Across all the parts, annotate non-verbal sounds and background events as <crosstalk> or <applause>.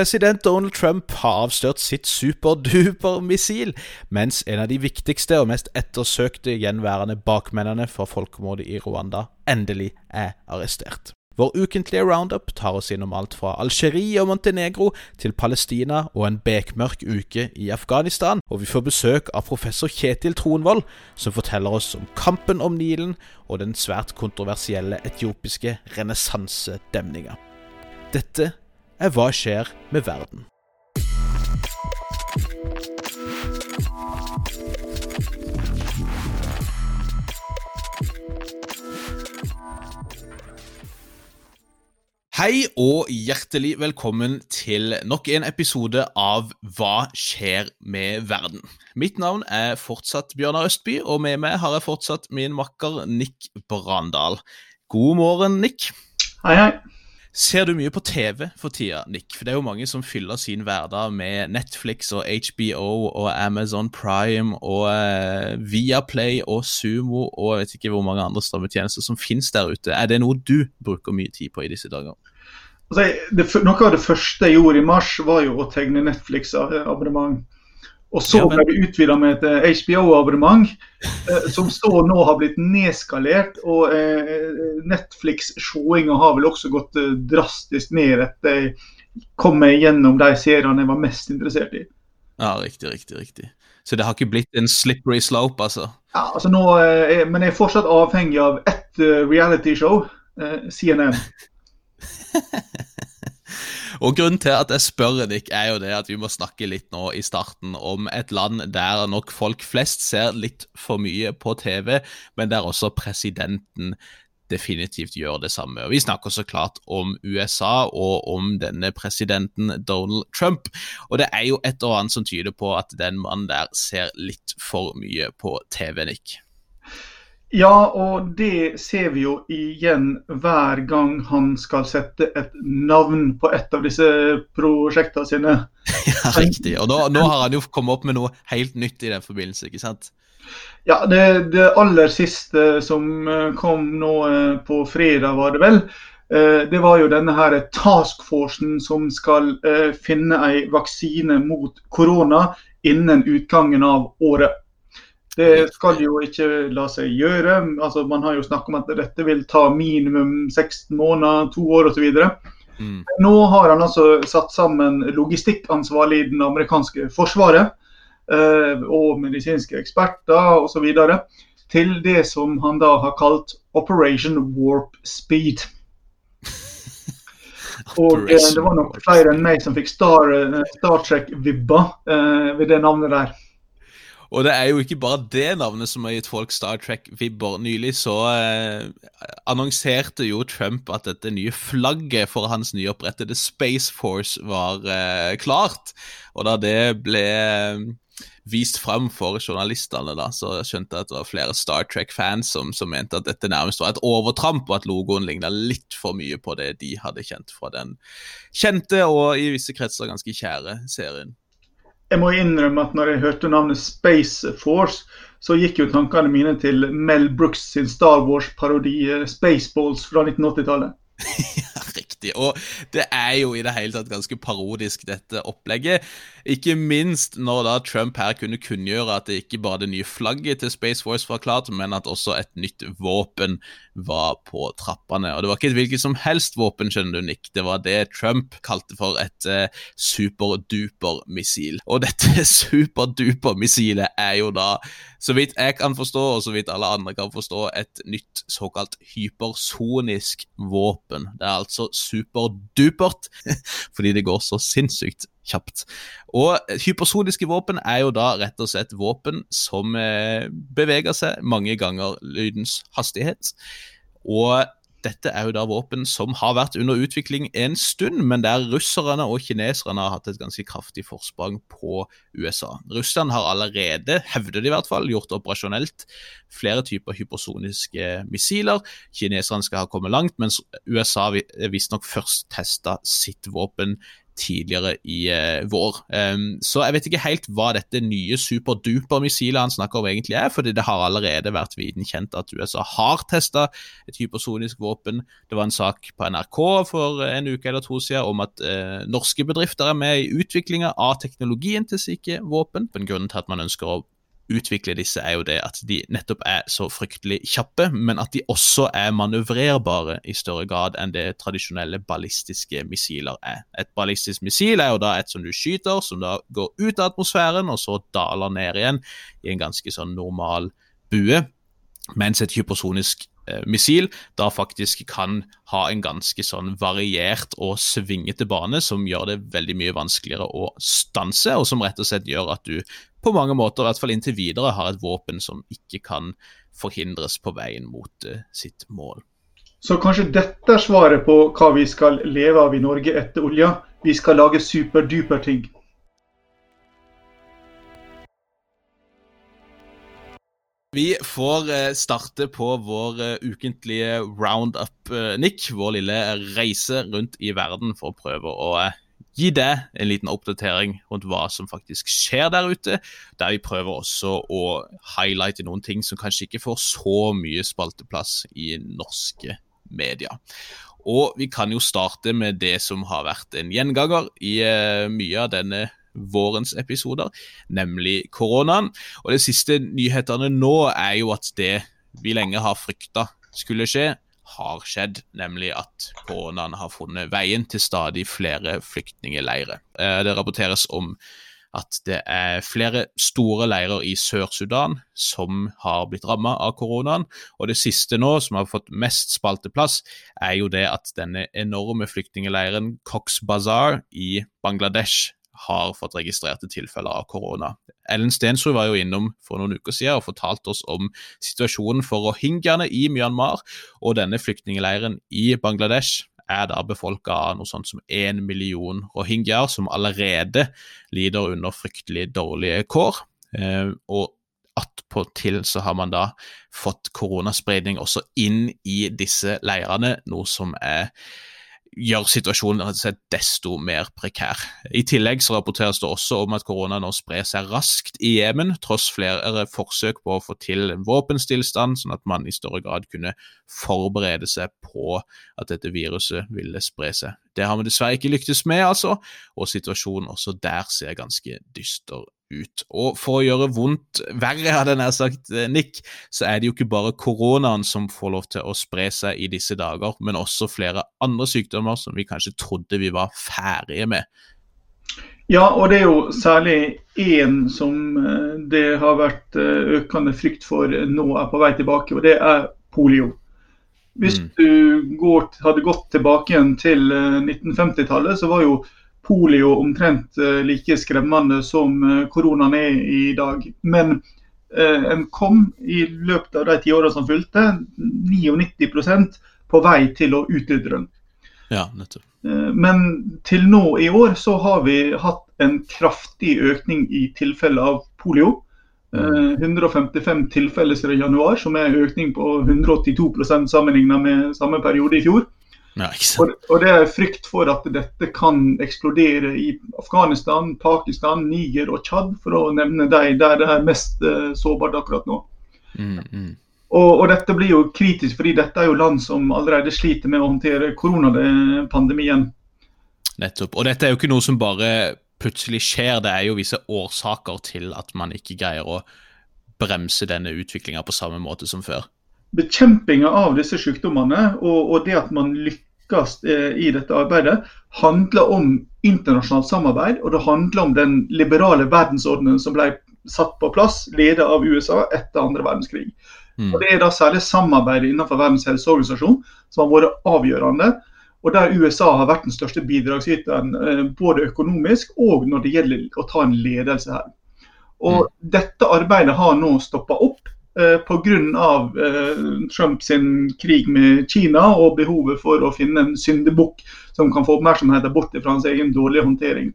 President Donald Trump har avslørt sitt superduper-missil, mens en av de viktigste og mest ettersøkte gjenværende bakmennene for folkemordet i Rwanda endelig er arrestert. Vår ukentlige roundup tar oss innom alt fra Algerie og Montenegro til Palestina og en bekmørk uke i Afghanistan, og vi får besøk av professor Kjetil Tronvold, som forteller oss om kampen om Nilen og den svært kontroversielle etiopiske renessansedemninga. Dette er Hva skjer med verden? Hei og hjertelig velkommen til nok en episode av Hva skjer med verden? Mitt navn er fortsatt Bjørnar Østby, og med meg har jeg fortsatt min makker Nick Brandal. God morgen, Nick. Hei, hei. Ser du mye på TV for tida, Nick? For det er jo mange som fyller sin hverdag med Netflix og HBO og Amazon Prime og uh, Viaplay og Sumo og jeg vet ikke hvor mange andre strømmetjenester som finnes der ute. Er det noe du bruker mye tid på i disse dager? Altså, det, noe av det første jeg gjorde i mars, var jo å tegne Netflix-abonnement. Og så ble det utvida med et HBO-abonnement, eh, som så nå har blitt nedskalert. Og eh, Netflix-showinga har vel også gått eh, drastisk ned etter jeg kom meg gjennom de seriene jeg var mest interessert i. Ja, riktig, riktig, riktig. Så det har ikke blitt en slippery slope, altså? Ja, altså nå, eh, Men jeg er fortsatt avhengig av ett realityshow, eh, CNN. <laughs> og Grunnen til at jeg spør Nick, er jo det at vi må snakke litt nå i starten om et land der nok folk flest ser litt for mye på TV, men der også presidenten definitivt gjør det samme. Og Vi snakker så klart om USA og om denne presidenten Donald Trump. Og det er jo et og annet som tyder på at den mannen der ser litt for mye på TV, Nick. Ja, og det ser vi jo igjen hver gang han skal sette et navn på et av disse prosjektene sine. <laughs> Ja, riktig. Og nå, nå har han jo kommet opp med noe helt nytt i den forbindelse, ikke sant? Ja, det, det aller siste som eh, kom nå eh, på fredag, var det vel. Eh, det var jo denne her taskforcen som skal finne ei vaksine mot korona innen utgangen av året. Det skal jo ikke la seg gjøre. Altså, man har jo snakket om at dette vil ta minimum 16 måneder, to år osv. Mm. Nå har han altså satt sammen logistikkansvarlig i den amerikanske forsvaret eh, og medisinske eksperter osv. til det som han da har kalt Operation Warp Speed. <laughs> Og eh, det var nok flere enn meg som fikk Star, eh, Star Trek-vibba eh, ved det navnet der. Og det er jo ikke bare det navnet som har gitt folk Star Trek-vibber. Nylig så eh, annonserte jo Trump at dette nye flagget for hans nyopprettede Space Force var eh, klart. Og da det ble eh, vist fram for journalistene, da, så skjønte jeg at det var flere Star Trek-fans som, som, mente at dette nærmest var et overtramp, og at logoen ligna litt for mye på det de hadde kjent fra den kjente og i visse kretser ganske kjære serien jeg må innrømme at når jeg hørte navnet Space Force, så gikk jo tankene mine til Mel Brooks sin Star Wars-parodi Spaceballs fra 1980-tallet. <laughs> ja, riktig. Og det er jo i det hele tatt ganske parodisk, dette opplegget. Ikke minst når da Trump her kunne kunngjøre at det ikke bare det nye flagget til Space Force var klart, men at også et nytt våpen var på trappene. Og det var ikke et hvilket som helst våpen, skjønner du, Nick. Det var det Trump kalte for et eh, superduper-missil. Og dette <laughs> superduper-missilet er jo da, så vidt jeg kan forstå, og så vidt alle andre kan forstå, et nytt såkalt hypersonisk våpen. Det er altså superdupert, <laughs> fordi det går så sinnssykt kjapt. Og hypersoniske våpen er jo da rett og slett våpen som eh, beveger seg mange ganger lydens hastighet. Og dette er jo da våpen som har vært under utvikling en stund, men der russerne og kineserne har hatt et ganske kraftig forsprang på USA. Russland har allerede, hevder de i hvert fall, gjort operasjonelt flere typer hypersoniske missiler. Kineserne skal ha kommet langt, mens USA visstnok først testa sitt våpen tidligere i uh, vår. Um, så jeg vet ikke helt hva dette nye superduper-missilet han snakker om egentlig er, fordi det har allerede vært viden kjent at USA har testa et hypersonisk våpen. Det var en sak på NRK for en uke eller to siden om at uh, norske bedrifter er med i utviklinga av teknologien til slike våpen. Grunnen til at man ønsker å utvikle disse, er jo det at de nettopp er så fryktelig kjappe, men at de også er manøvrerbare i større grad enn det tradisjonelle ballistiske missiler er. Et ballistisk missil er jo da et som du skyter, som da går ut av atmosfæren og så daler ned igjen i en ganske sånn normal bue, mens et hypersonisk Eh, missil da faktisk kan ha en ganske sånn variert og svingete bane som gjør det veldig mye vanskeligere å stanse, og som rett og slett gjør at du på mange måter, i hvert fall inntil videre, har et våpen som ikke kan forhindres på veien mot uh, sitt mål. Så kanskje dette er svaret på hva vi skal leve av i Norge etter olja? Vi skal lage superduper ting. Vi får eh, starte på vår eh, ukentlige roundup, eh, Nick. Vår lille reise rundt i verden for å prøve å gi deg en liten oppdatering rundt hva som faktisk skjer der ute. Der vi prøver også å highlighte noen ting som kanskje ikke får så mye spalteplass i norske medier. Og vi kan jo starte med det som har vært en gjenganger i mye av denne vårens episoder, nemlig koronaen. Og de siste nyhetene nå er jo at det vi lenge har frykta skulle skje, har skjedd, nemlig at koronaen har funnet veien til stadig flere flyktningleirer. Eh, det rapporteres om at det er flere store leirer i Sør-Sudan som har blitt rammet av koronaen. Og det siste nå, som har fått mest spalteplass, er jo det at denne enorme flyktningleiren Cox Bazar i Bangladesh har fått registrerte tilfeller av korona. Ellen Stensrud var jo innom for noen uker siden og fortalte oss om situasjonen for rohingyaene i Myanmar, og denne flyktningleiren i Bangladesh er da befolka av noe sånt som én million rohingyaer, som allerede lider under fryktelig dårlige kår. Eh, og attpåtil så har man da fått koronaspredning også inn i disse leirene, noe som er gjør situasjonen desto mer prekær. I tillegg så rapporteres det også om at korona nå sprer seg raskt i Jemen, tross flere forsøk på å få til en våpenstillstand, sånn at man i større grad kunne forberede seg på at dette viruset ville spre seg. Det har vi dessverre ikke lyktes med, altså, og situasjonen også der ser ganske dyster ut. Og for å gjøre vondt verre, hadde jeg nær sagt, eh, Nick, så er det jo ikke bare koronaen som får lov til å spre seg i disse dager, men også flere andre sykdommer som vi kanskje trodde vi var ferdige med. Ja, og det er jo særlig én som eh, det har vært eh, økende frykt for nå er på vei tilbake, og det er polio. Hvis mm. du går, hadde gått tilbake igjen til 1950-tallet, så var jo polio omtrent eh, like skremmende som eh, koronaen er i dag. Men eh, en kom i løpet av de ti årene som fulgte, 99% på vei til å utrydde den. Ja, nettopp. Men til nå i år så har vi hatt en kraftig økning i tilfeller av polio. 155 mm. tilfeller siden januar, som er en økning på 182% sammenlignet med samme periode i fjor. Ja, og, og, det er frykt for at dette kan eksplodere i Afghanistan, Pakistan, Niger og Tsjad, for å nevne de der det er mest uh, sårbart akkurat nå. Mm, mm. Og, og, dette blir jo kritisk, fordi dette er jo land som allerede sliter med å håndtere koronapandemien. Nettopp. Og dette er jo ikke noe som bare plutselig skjer, det er jo visse årsaker til at man ikke greier å bremse denne utviklinga på samme måte som før. Bekjempinga av disse sykdommene og, og det at man lykkes lykkes eh, i dette arbeidet, handler om internasjonalt samarbeid. Og det handler om den liberale verdensordenen som ble satt på plass, ledet av USA etter andre verdenskrig. Mm. Og Det er da særlig samarbeidet innenfor Verdens helseorganisasjon som har vært avgjørende. Og der USA har vært den største bidragsyteren eh, både økonomisk og når det gjelder å ta en ledelse her. Og mm. Dette arbeidet har nå stoppa opp Pga. Eh, Trumps krig med Kina og behovet for å finne en syndebukk som kan få oppmerksomheten bort fra hans egen dårlige håndtering.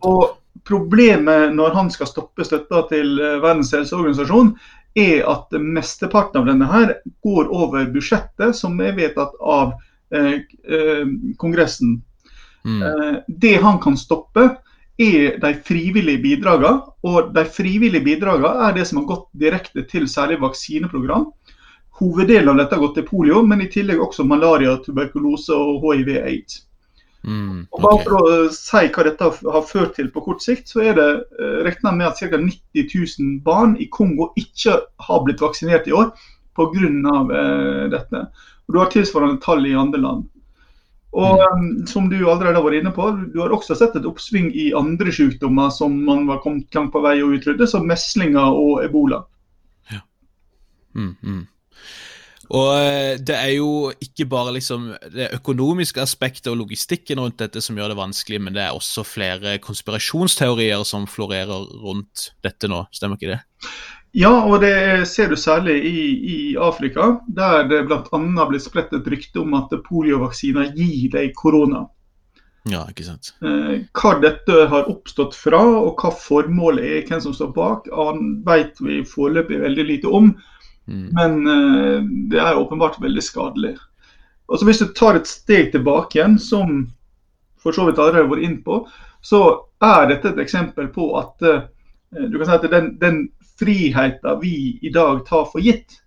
Og Problemet når han skal stoppe støtta til eh, Verdens helseorganisasjon, er at mesteparten av denne her går over budsjettet som er vedtatt av eh, Kongressen. Mm. Eh, det han kan stoppe, er de frivillige bidragene. Og de frivillige bidragene er det som har gått direkte til særlig vaksineprogram. Hoveddelen av dette har gått til polio, men i tillegg også malaria, tuberkulose og hiv-aids. Mm, okay. bare For å si hva dette har ført til på kort sikt, så er det uh, regna med at ca. 90 000 barn i Kongo ikke har blitt vaksinert i år pga. Uh, dette. Og Du har tilsvarende tall i andre land. Og um, som du allerede har vært inne på, du har også sett et oppsving i andre sykdommer som man var kommet langt på vei å utrydde, som meslinger og ebola. Ja. Mm, mm. Og eh, det er jo ikke bare liksom det økonomiske aspektet og logistikken rundt dette som gjør det vanskelig, men det er også flere konspirasjonsteorier som florerer rundt dette nå, stemmer ikke det? Ja, og det ser du særlig i, i Afrika, der det bl.a. blitt spredt et rykte om at poliovaksiner gir deg korona. Ja, ikke sant. Eh, hva dette har oppstått fra, og hva formålet er, hvem som står bak, vet vi foreløpig veldig lite om. Mm. Men uh, det er åpenbart veldig skadelig. Og så Hvis du tar et steg tilbake igjen, som for så vidt allerede har vært inn på, så er dette et eksempel på at uh, du kan si at den, den friheten vi i dag tar for gitt,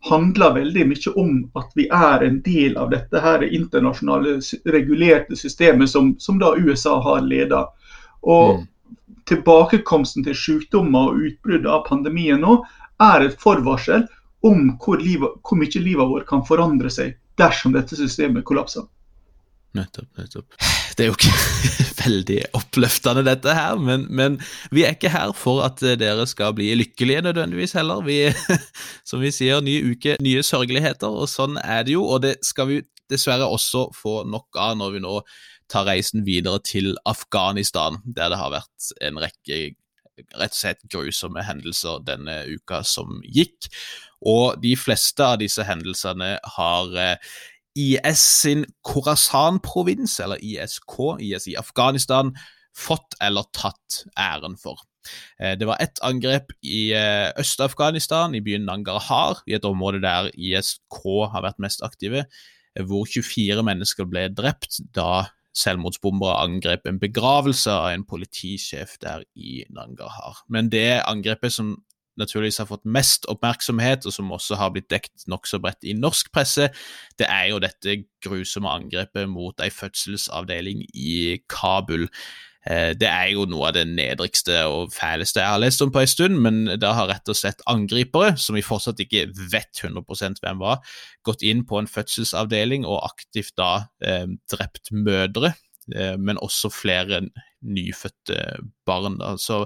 handler veldig mye om at vi er en del av dette her internasjonale regulerte systemet som, som da USA har ledet. Og mm. tilbakekomsten til sykdommer og utbrudd av pandemien nå er et forvarsel om hvor, livet, hvor mye livet vårt kan forandre seg dersom dette systemet kollapser. Nettopp, nettopp. Det er jo ikke <laughs> veldig oppløftende, dette her, men, men, vi er ikke her for at dere skal bli lykkelige nødvendigvis heller. Vi, <laughs> som vi sier, ny uke, nye sørgeligheter, og sånn er det jo. Og det skal vi dessverre også få nok av når vi nå tar reisen videre til Afghanistan, der det har vært en rekke rett og slett grusomme hendelser denne uka som gikk. Og de fleste av disse hendelsene har eh, IS sin Khorasan-provins, eller ISK, IS i Afghanistan, fått eller tatt æren for. Eh, det var ett angrep i eh, Øst-Afghanistan, i byen Nangarhar, i et område der ISK har vært mest aktive, hvor 24 mennesker ble drept da selvmordsbombere angrep en begravelse av en politisjef der i Nangarhar. Men det angrepet som naturligvis har fått mest oppmerksomhet, og som også har blitt dekt nokså bredt i norsk presse, det er jo dette grusomme angrepet mot ei fødselsavdeling i Kabul. Eh, det er jo noe av det nedrigste og fæleste jeg har lest om på en stund, men da har rett og slett angripere, som vi fortsatt ikke vet 100% hvem var, gått inn på en fødselsavdeling og aktivt da eh, drept mødre men også flere nyfødte barn. Så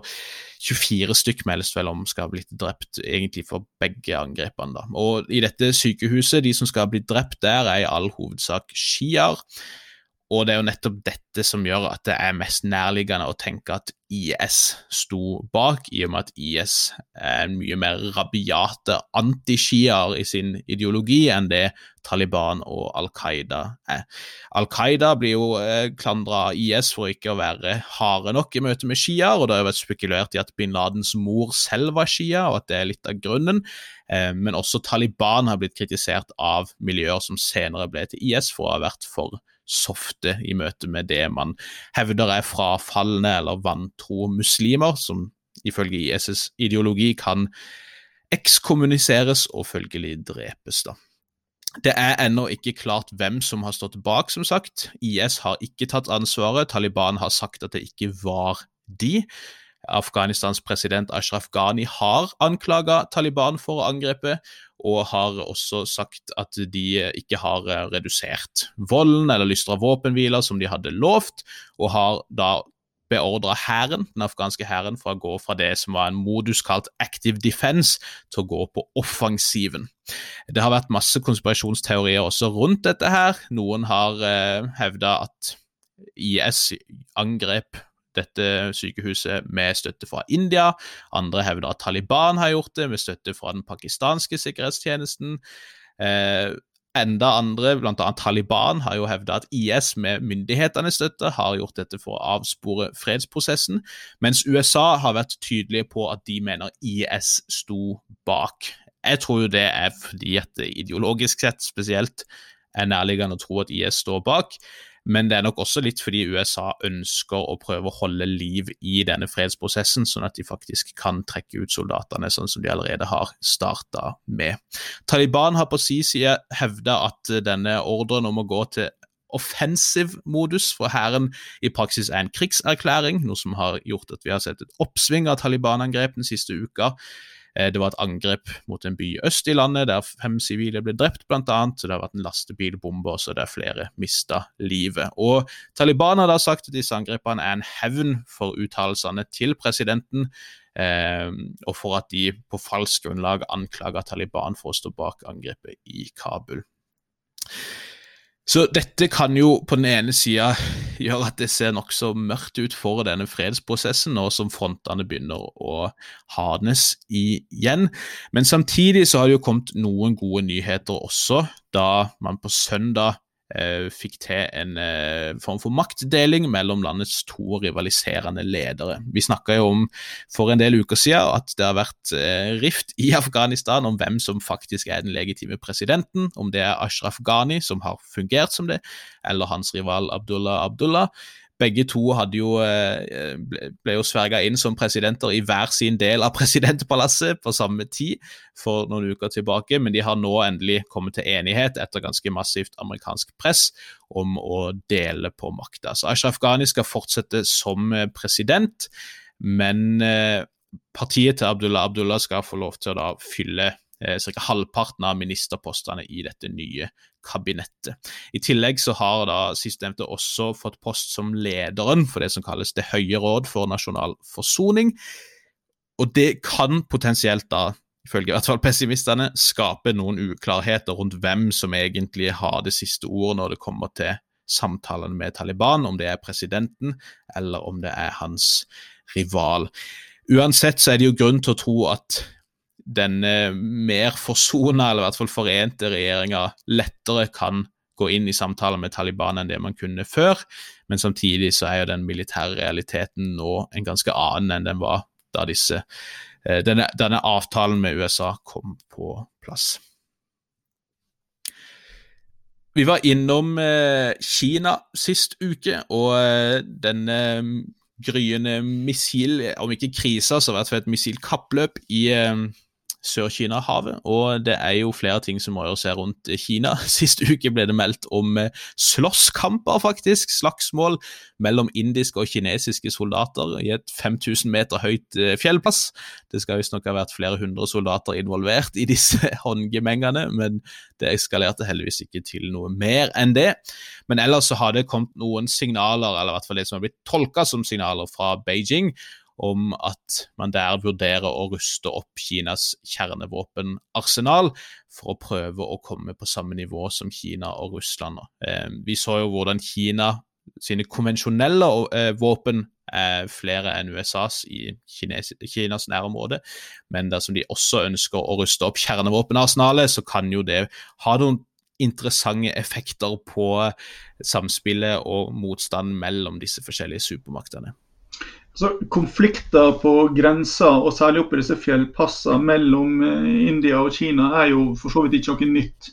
24 stykk meldes vel om skal ha blitt drept, egentlig for begge angrepene. Da. Og i dette sykehuset, de som skal ha blitt drept der, er i all hovedsak sjiaer. Og det er jo nettopp dette som gjør at det er mest nærliggende å tenke at IS sto bak, i og med at IS er mye mer rabiate antishiaer i sin ideologi enn det Taliban og Al Qaida er. Al Qaida blir jo eh, klandra av IS for ikke å være harde nok i møte med sjiaer, og det har jo vært spekulert i at bin Ladens mor selv var shia, og at det er litt av grunnen. Eh, men også Taliban har blitt kritisert av miljøer som senere ble til IS for å ha vært for softe i møte med det man hevder er frafalne eller vantro muslimer, som ifølge ISs ideologi kan ekskommuniseres og følgelig drepes. da. Det er ennå ikke klart hvem som har stått bak, som sagt. IS har ikke tatt ansvaret, Taliban har sagt at det ikke var de. Afghanistans president Ashraf Ghani har anklaga Taliban for å angrepe, og har også sagt at de ikke har eh, redusert volden eller lystra våpenhviler som de hadde lovt, og har da beordra hæren, den afghanske hæren, for å gå fra det som var en modus kalt active defense, til å gå på offensiven. Det har vært masse konspirasjonsteorier også rundt dette her. Noen har eh, hevda at IS angrep dette sykehuset med støtte fra India. Andre hevder at Taliban har gjort det med støtte fra den pakistanske sikkerhetstjenesten. Eh, enda andre, bl.a. Taliban, har jo hevda at IS med myndighetenes støtte har gjort dette for å avspore fredsprosessen, mens USA har vært tydelige på at de mener IS sto bak. Jeg tror jo det er fordi at det ideologisk sett spesielt er nærliggende å tro at IS står bak. Men det er nok også litt fordi USA ønsker å prøve å holde liv i denne fredsprosessen, sånn at de faktisk kan trekke ut soldatene, sånn som de allerede har starta med. Taliban har på sin side hevda at denne ordren om å gå til offensiv modus for hæren i praksis er en krigserklæring, noe som har gjort at vi har sett et oppsving av Taliban-angrep den siste uka. Eh, det var et angrep mot en by øst i landet der fem sivile ble drept, bl.a. Så det har vært en lastebilbombe også der flere mista livet. Og Taliban har da sagt at disse angrepene er en hevn for uttalelsene til presidenten. Eh, og for at de på falskt grunnlag anklager Taliban for å stå bak angrepet i Kabul. Så dette kan jo på den ene sida <laughs> gjøre at det ser nokså mørkt ut for denne fredsprosessen, nå som frontene begynner å hardnes igjen. Men samtidig så har det jo kommet noen gode nyheter også, da man på søndag fikk til en eh, form for maktdeling mellom landets to rivaliserende ledere. Vi snakka jo om for en del uker siden at det har vært eh, rift i Afghanistan om hvem som faktisk er den legitime presidenten, om det er Ashraf Ghani som har fungert som det, eller hans rival Abdullah Abdullah. Begge to jo, eh, ble jo sverga inn som presidenter i hver sin del av <laughs> presidentpalasset på samme tid for noen uker tilbake, men de har nå endelig kommet til enighet etter ganske massivt amerikansk press om å dele på makta. Så Ashraf Ghani skal fortsette som eh, president, men eh, partiet til Abdullah Abdullah skal få lov til å da fylle ca. halvparten av ministerpostene i dette nye kabinettet. I tillegg så har da sistnevnte også fått post som lederen for det som kalles Det høye råd for nasjonal forsoning. Og det kan potensielt da, ifølge i hvert fall pessimistene, skape noen uklarheter rundt hvem som egentlig har det siste ordet når det kommer til samtalene med Taliban, om det er presidenten eller om det er hans rival. Uansett så er det jo grunn til å tro at denne mer forsona, eller i hvert fall forente regjeringa lettere kan gå inn i samtaler med Taliban enn det man kunne før. Men samtidig så er jo den militære realiteten nå en ganske annen enn den var da disse, eh, denne, denne avtalen med USA kom på plass. Vi var innom eh, Kina sist uke, og eh, denne gryende missil, om ikke krisa, så i hvert fall et missilkappløp i Sør-Kina-havet, og det er jo flere ting som rører seg rundt Kina. <laughs> Sist uke ble det meldt om eh, slåsskamper, faktisk, slagsmål mellom indiske og kinesiske soldater i et 5000 meter høyt eh, fjellplass. Det skal visstnok ha vært flere hundre soldater involvert i disse <laughs> håndgemengene, men det eskalerte heldigvis ikke til noe mer enn det. Men ellers så har det kommet noen signaler, eller i hvert fall det som har blitt tolka som signaler fra Beijing, om at man der vurderer å ruste opp Kinas kjernevåpenarsenal for å prøve å komme på samme nivå som Kina og Russland. Eh, vi så jo hvordan Kina sine konvensjonelle eh, våpen er flere enn USAs i Kines, Kinas nærområde, men dersom de også ønsker å ruste opp kjernevåpenarsenalet, så kan jo det ha noen interessante effekter på samspillet og motstand mellom disse forskjellige supermaktene. Så konflikter på grensa, og særlig oppe i disse fjellpassene mellom eh, India og Kina, er jo for så vidt ikke noe nytt.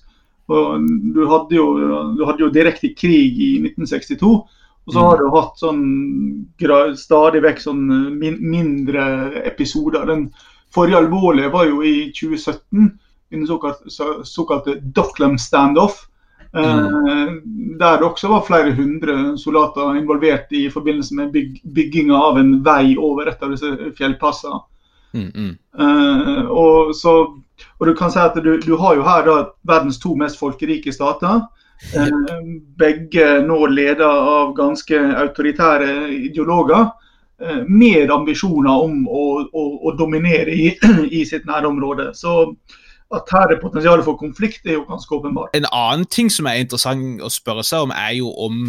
Og du, hadde jo, du hadde jo direkte krig i 1962. Og så har du hatt sånn stadig vekk sånn min, mindre episoder. Den forrige alvorlige var jo i 2017, i den såkalte, såkalte Docklam standoff. Mm. Der det også var flere hundre soldater involvert i forbindelse med byg bygginga av en vei over et av disse fjellpassene. Mm, mm. Uh, og, så, og, du kan si at du, du har jo her da, verdens to mest folkerike stater. Uh, begge nå ledet av ganske autoritære ideologer. Uh, med ambisjoner om å, å, å dominere i, <clears throat> i, sitt nærområde. Så at her er potensialet for konflikt, er jo ganske åpenbart. En annen ting som er interessant å spørre seg om, er jo om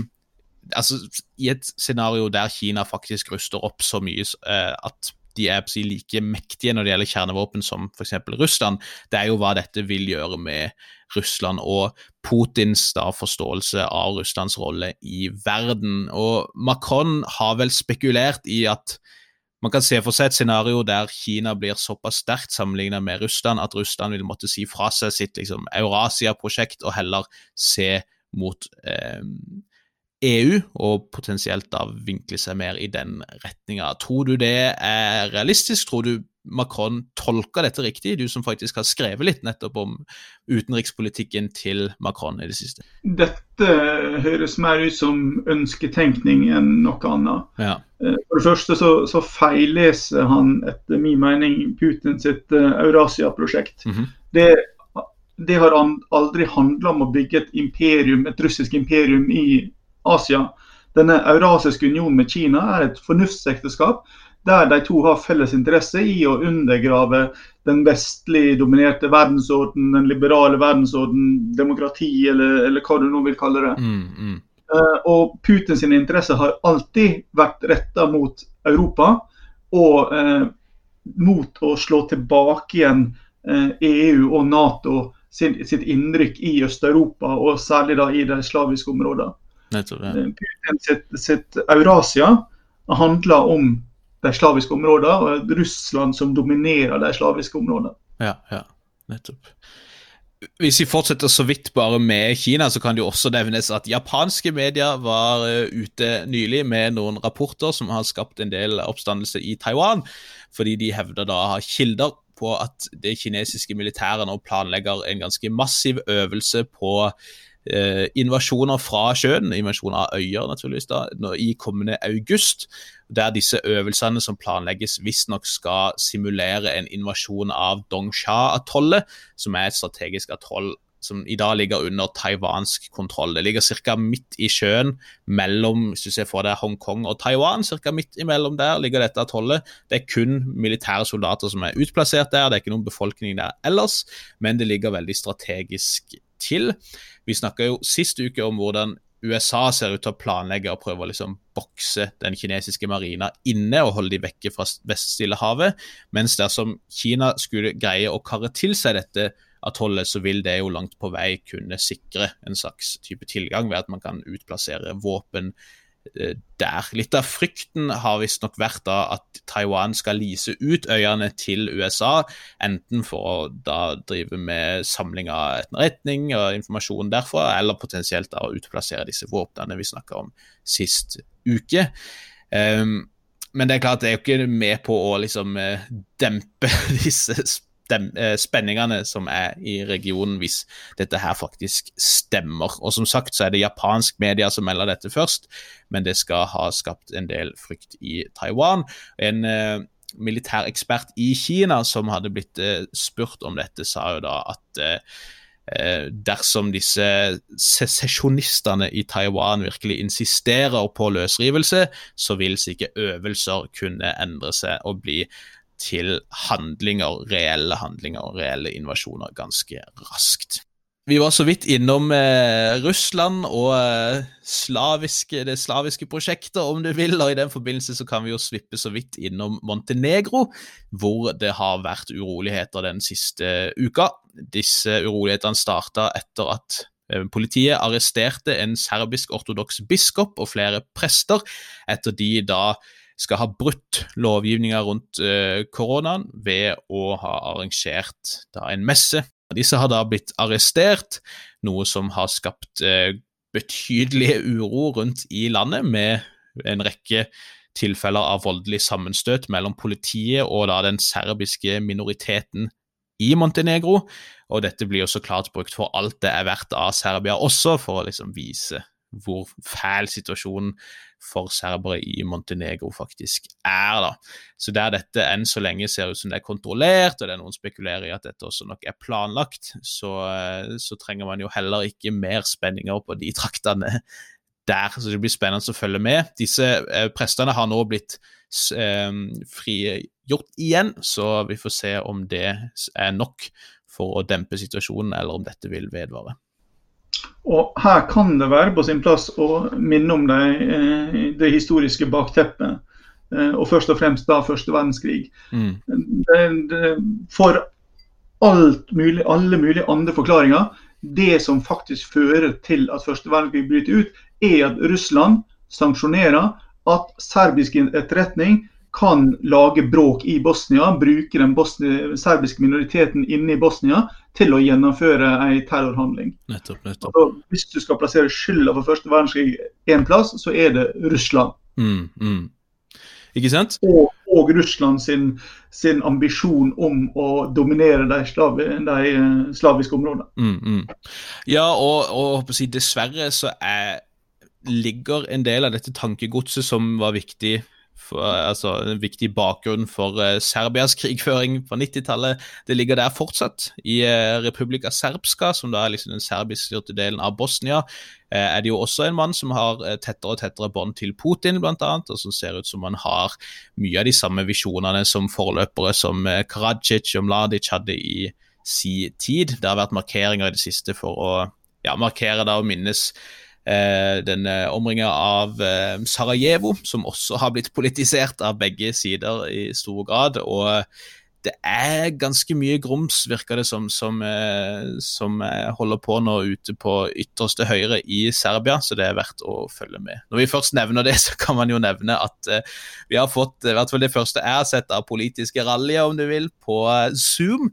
altså, I et scenario der Kina faktisk ruster opp så mye uh, at de er si, like mektige når det gjelder kjernevåpen som f.eks. Russland, det er jo hva dette vil gjøre med Russland og Putins da, forståelse av Russlands rolle i verden. Og Macron har vel spekulert i at man kan se for seg et scenario der Kina blir såpass sterkt sammenlignet med Russland at Russland vil måtte si fra seg sitt liksom, Eurasia-prosjekt og heller se mot eh, EU, og potensielt da vinkle seg mer i den retninga. Tror du det er realistisk? Tror du Macron tolker dette riktig, du som faktisk har skrevet litt nettopp om utenrikspolitikken til Macron i det siste? Dette høres mer ut som ønsketenkning enn noe annet. Ja. Eh, for det første så, så feilleser han etter min mening Putin sitt uh, Eurasia-prosjekt. Mm -hmm. det, det, har aldri handla om å bygge et imperium, et russisk imperium i Asia. Denne eurasiske unionen med Kina er et fornuftsekteskap der de to har felles interesse i å undergrave den vestlig dominerte verdensorden, den liberale verdensorden, demokrati, eller, eller hva du nå vil kalle det. Mm, mm. Uh, og Putins interesse har alltid vært retta mot Europa og uh, mot å slå tilbake igjen uh, EU og Nato sin, sitt innrykk i Øst-Europa, og særlig da i de slaviske områdene. Putin sitt, sitt Eurasia handler om de slaviske områdene, og Russland som dominerer de slaviske områdene. Ja, ja, nettopp. Hvis vi fortsetter så vidt bare med Kina, så kan det jo også nevnes at japanske medier var eh, ute nylig med noen rapporter som har skapt en del oppstandelse i Taiwan, fordi de hevder da å ha kilder på at det kinesiske militæret nå planlegger en ganske massiv øvelse på eh, invasjoner fra sjøen, invasjon av øyer naturligvis, da, i kommende august. Der disse øvelsene som planlegges visstnok skal simulere en invasjon av Dongsha-atollet, som er et strategisk atoll som i dag ligger under taiwansk kontroll. Det ligger ca. midt i sjøen mellom hvis du ser for deg Hongkong og Taiwan. Cirka midt imellom der ligger dette atollet. Det er kun militære soldater som er utplassert der, det er ikke noen befolkning der ellers, men det ligger veldig strategisk til. Vi snakka jo sist uke om hvordan USA ser ut til å planlegge og prøve å liksom bokse den kinesiske marina inne og holde de vekke fra Vest-Stillehavet, mens dersom Kina skulle greie å karre til seg dette atollet, så vil det jo langt på vei kunne sikre en slags type tilgang ved at man kan utplassere våpen der. Litt av frykten har visstnok vært da at Taiwan skal lease ut øyene til USA, enten for å da drive med samling av etterretning og informasjon derfra, eller potensielt da å utplassere disse våpnene vi snakka om sist uke. Um, men det er klart det er jo ikke med på å liksom eh, dempe <laughs> disse Eh, spenningene som er i regionen, hvis dette her faktisk stemmer. Og Som sagt så er det japansk media som melder dette først, men det skal ha skapt en del frykt i Taiwan. En eh, militærekspert i Kina som hadde blitt eh, spurt om dette, sa jo da at eh, eh dersom disse sesesjonistene i Taiwan virkelig insisterer på løsrivelse, så vil sikkert øvelser kunne endre seg og bli til handlinger, reelle handlinger reelle invasjoner ganske raskt. Vi var så vidt innom eh, Russland og eh, slaviske, det slaviske prosjektet, om du vil. og I den forbindelse så kan vi jo svippe så vidt innom Montenegro, hvor det har vært uroligheter den siste uka. Disse urolighetene starta etter at eh, Politiet arresterte en serbisk-ortodoks biskop og flere prester, etter de da skal ha brutt lovgivninga rundt uh, koronaen ved å ha arrangert da, en messe. Disse har da blitt arrestert, noe som har skapt uh, betydelig uro rundt i landet, med en rekke tilfeller av voldelig sammenstøt mellom politiet og da den serbiske minoriteten i Montenegro. Og dette blir jo så klart brukt for alt det er verdt av Serbia også, for å liksom vise hvor fæl situasjonen for serbere i Montenegro faktisk er. da. Så der dette enn så lenge ser ut som det er kontrollert, og det er noen spekulerer i at dette også nok er planlagt, så, eh, så trenger man jo heller ikke mer spenninger på de <laughs> traktene der. Så det blir spennende å følge med. Disse eh, prestene har nå blitt eh, frigjort igjen, så vi får se om det er nok for å dempe situasjonen, eller om dette vil vedvare. Og Her kan det være på sin plass å minne om det, eh, det historiske bakteppet. Eh, og først og fremst da første verdenskrig. Mm. Det, det, for mulig, alle mulige andre forklaringer, det som faktisk fører til at første verdenskrig bryter ut, er at Russland sanksjonerer at serbisk etterretning kan lage bråk i Bosnia, bruke den serbiske minoriteten inne i Bosnia til å gjennomføre en terrorhandling. Nettopp, nettopp. Altså, hvis du skal plassere skylda for første verdenskrig én plass, så er det Russland. Mm, mm. Ikke sant? Og, og Russland sin, sin, ambisjon om å dominere de, slavi, de eh, slaviske områdene. Mm, mm. Ja, og, og si, dessverre så er, ligger en del av dette tankegodset som var viktig for, altså, en viktig bakgrunn for uh, Serbias <laughs> krigføring på 90-tallet. Det ligger der fortsatt. I uh, Republika Serbska, som da er liksom den serbiskstyrte delen av Bosnia, uh, er det jo også en mann som har tettere og tettere bånd til Putin, annet, og som ser ut som han har mye av de samme visjonene som forløpere som Karadzic og Mladic hadde i si tid. Det har vært markeringer i det siste for å ja, markere da og minnes Eh, den omringa av eh, Sarajevo, som også har blitt politisert av begge sider i stor grad. og det er ganske mye grums, virker det som, som, eh, som, holder på nå ute på ytterste høyre i Serbia, så det er verdt å følge med. Når vi først nevner det, <laughs> så kan man jo nevne at vi har fått i hvert fall det første jeg har sett av politiske rallyer, om du vil, på Zoom.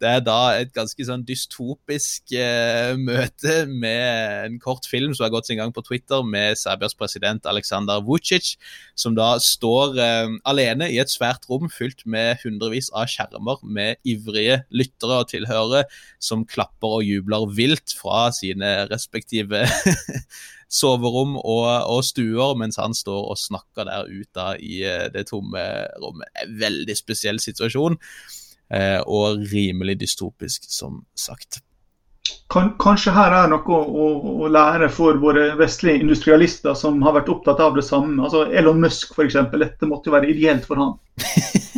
Det er da et ganske sånn dystopisk eh, møte med en kort film som har gått sin gang på Twitter, med Serbias president Aleksandr Vucic, som da står eh, alene i et svært rom fylt med hundrevis av skjermer med ivrige lyttere og tilhørere som klapper og jubler vilt fra sine respektive <laughs> soverom og, og, stuer, mens han står og snakker der ute i eh, det tomme rommet. En veldig spesiell situasjon. Eh, og rimelig dystopisk, som sagt. Kanskje her er noe å, å, lære for våre vestlige industrialister som har vært opptatt av det samme. Altså Elon Musk f.eks. Dette måtte jo være ideelt for han.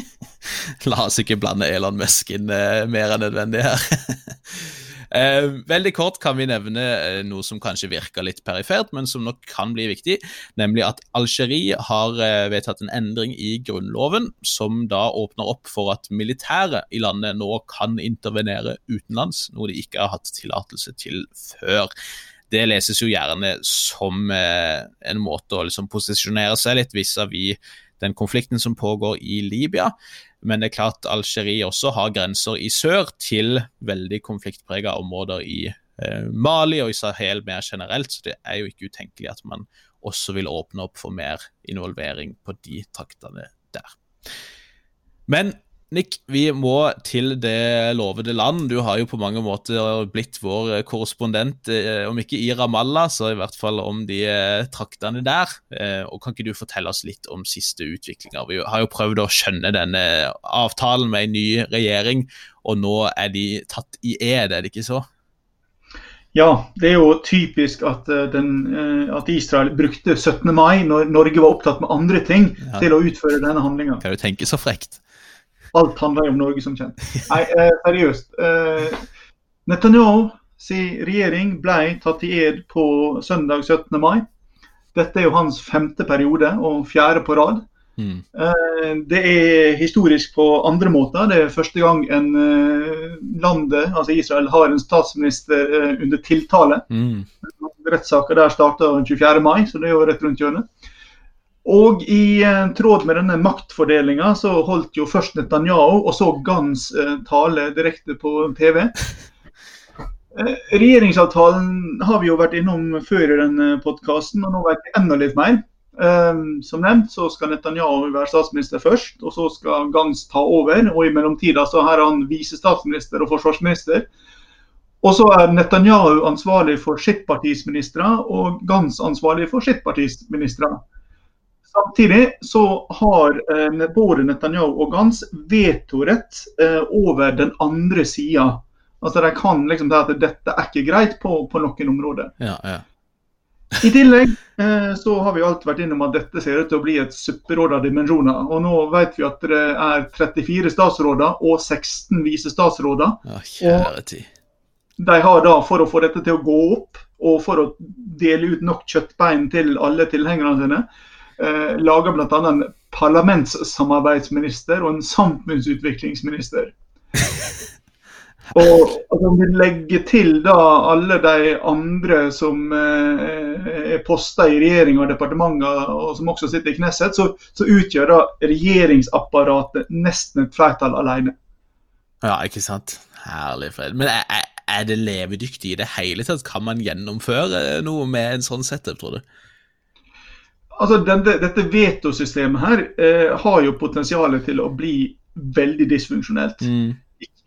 <laughs> La oss ikke blande Elon Musk inn eh, mer enn nødvendig her. <laughs> Eh, veldig kort kan vi nevne eh, noe som kanskje virker litt perifert, men som nok kan bli viktig, nemlig at Algerie har eh, vedtatt en endring i grunnloven som da åpner opp for at militæret i landet nå kan intervenere utenlands, noe de ikke har hatt tillatelse til før. Det leses jo gjerne som en måte å liksom posisjonere seg litt vis-à-vis -vis den konflikten som pågår i Libya. Men det er klart Algerie også har grenser i sør til veldig konfliktprega områder i eh, Mali og i Sahel mer generelt, så det er jo ikke utenkelig at man også vil åpne opp for mer involvering på de traktene der. Men Nick, vi må til det lovede land. Du har jo på mange måter blitt vår eh, korrespondent, eh, om ikke i Ramallah, så i hvert fall om de eh, traktene der. Og Kan ikke du fortelle oss litt om siste utviklinger? Vi har jo prøvd å skjønne denne avtalen med en ny regjering, og nå er de tatt i ed, er det ikke så? Ja, det er jo typisk at, den, at, Israel brukte 17. mai, når Norge var opptatt med andre ting, ja. til å utføre denne handlinga. Kan du tenke så frekt? Alt handler om Norge, som kjent. Nei, eh, seriøst. Eh, Netanyahu sin regjering ble tatt i ed på søndag 17. mai. Dette er jo hans femte periode og fjerde på rad. Mm. Eh, det er historisk på andre måter. Det er første gang en eh, landet, altså Israel, har en statsminister eh, under tiltale. Mm. Rettssaka der starta 24. mai, så det er jo rett rundt hjørnet. Og i eh, tråd med denne maktfordelinga så holdt jo først Netanyahu og så Gans eh, tale direkte på TV. <laughs> Eh, regjeringsavtalen har vi jo vært innom før i denne podkasten, og nå vet vi enda litt mer. Som nevnt så skal Netanyahu være statsminister først, og så skal Gans ta over. Og i mellomtida så er han visestatsminister og forsvarsminister. Og så er Netanyahu ansvarlig for sitt partis ministre, og Gans ansvarlig for sitt partis ministre. Samtidig så har eh, både Netanyahu og Gans vetorett eh, over den andre sida. Altså De kan liksom si at dette er ikke greit på, på noen områder. Ja, ja. I tillegg eh, så har vi alltid vært innom at dette ser ut til å bli et supperåd av dimensjoner. Og nå vet vi at det er 34 statsråder og 16 visestatsråder. Ja, tid. De har da, for å få dette til å gå opp, og for å dele ut nok kjøttbein til alle tilhengerne sine, eh, laga bl.a. en parlamentssamarbeidsminister og en samfunnsutviklingsminister. <laughs> Og at om vi legger til da alle de andre som eh, er posta i regjering og departementer, og som også sitter i Knesset, så, så utgjør da regjeringsapparatet nesten et flertall alene. Ja, ikke sant. Herlig fred. Men er, er det levedyktig i det hele tatt? Kan man gjennomføre noe med en sånn setup, tror du? Altså, denne, Dette vetosystemet her eh, har jo potensial til å bli veldig dysfunksjonelt. Mm.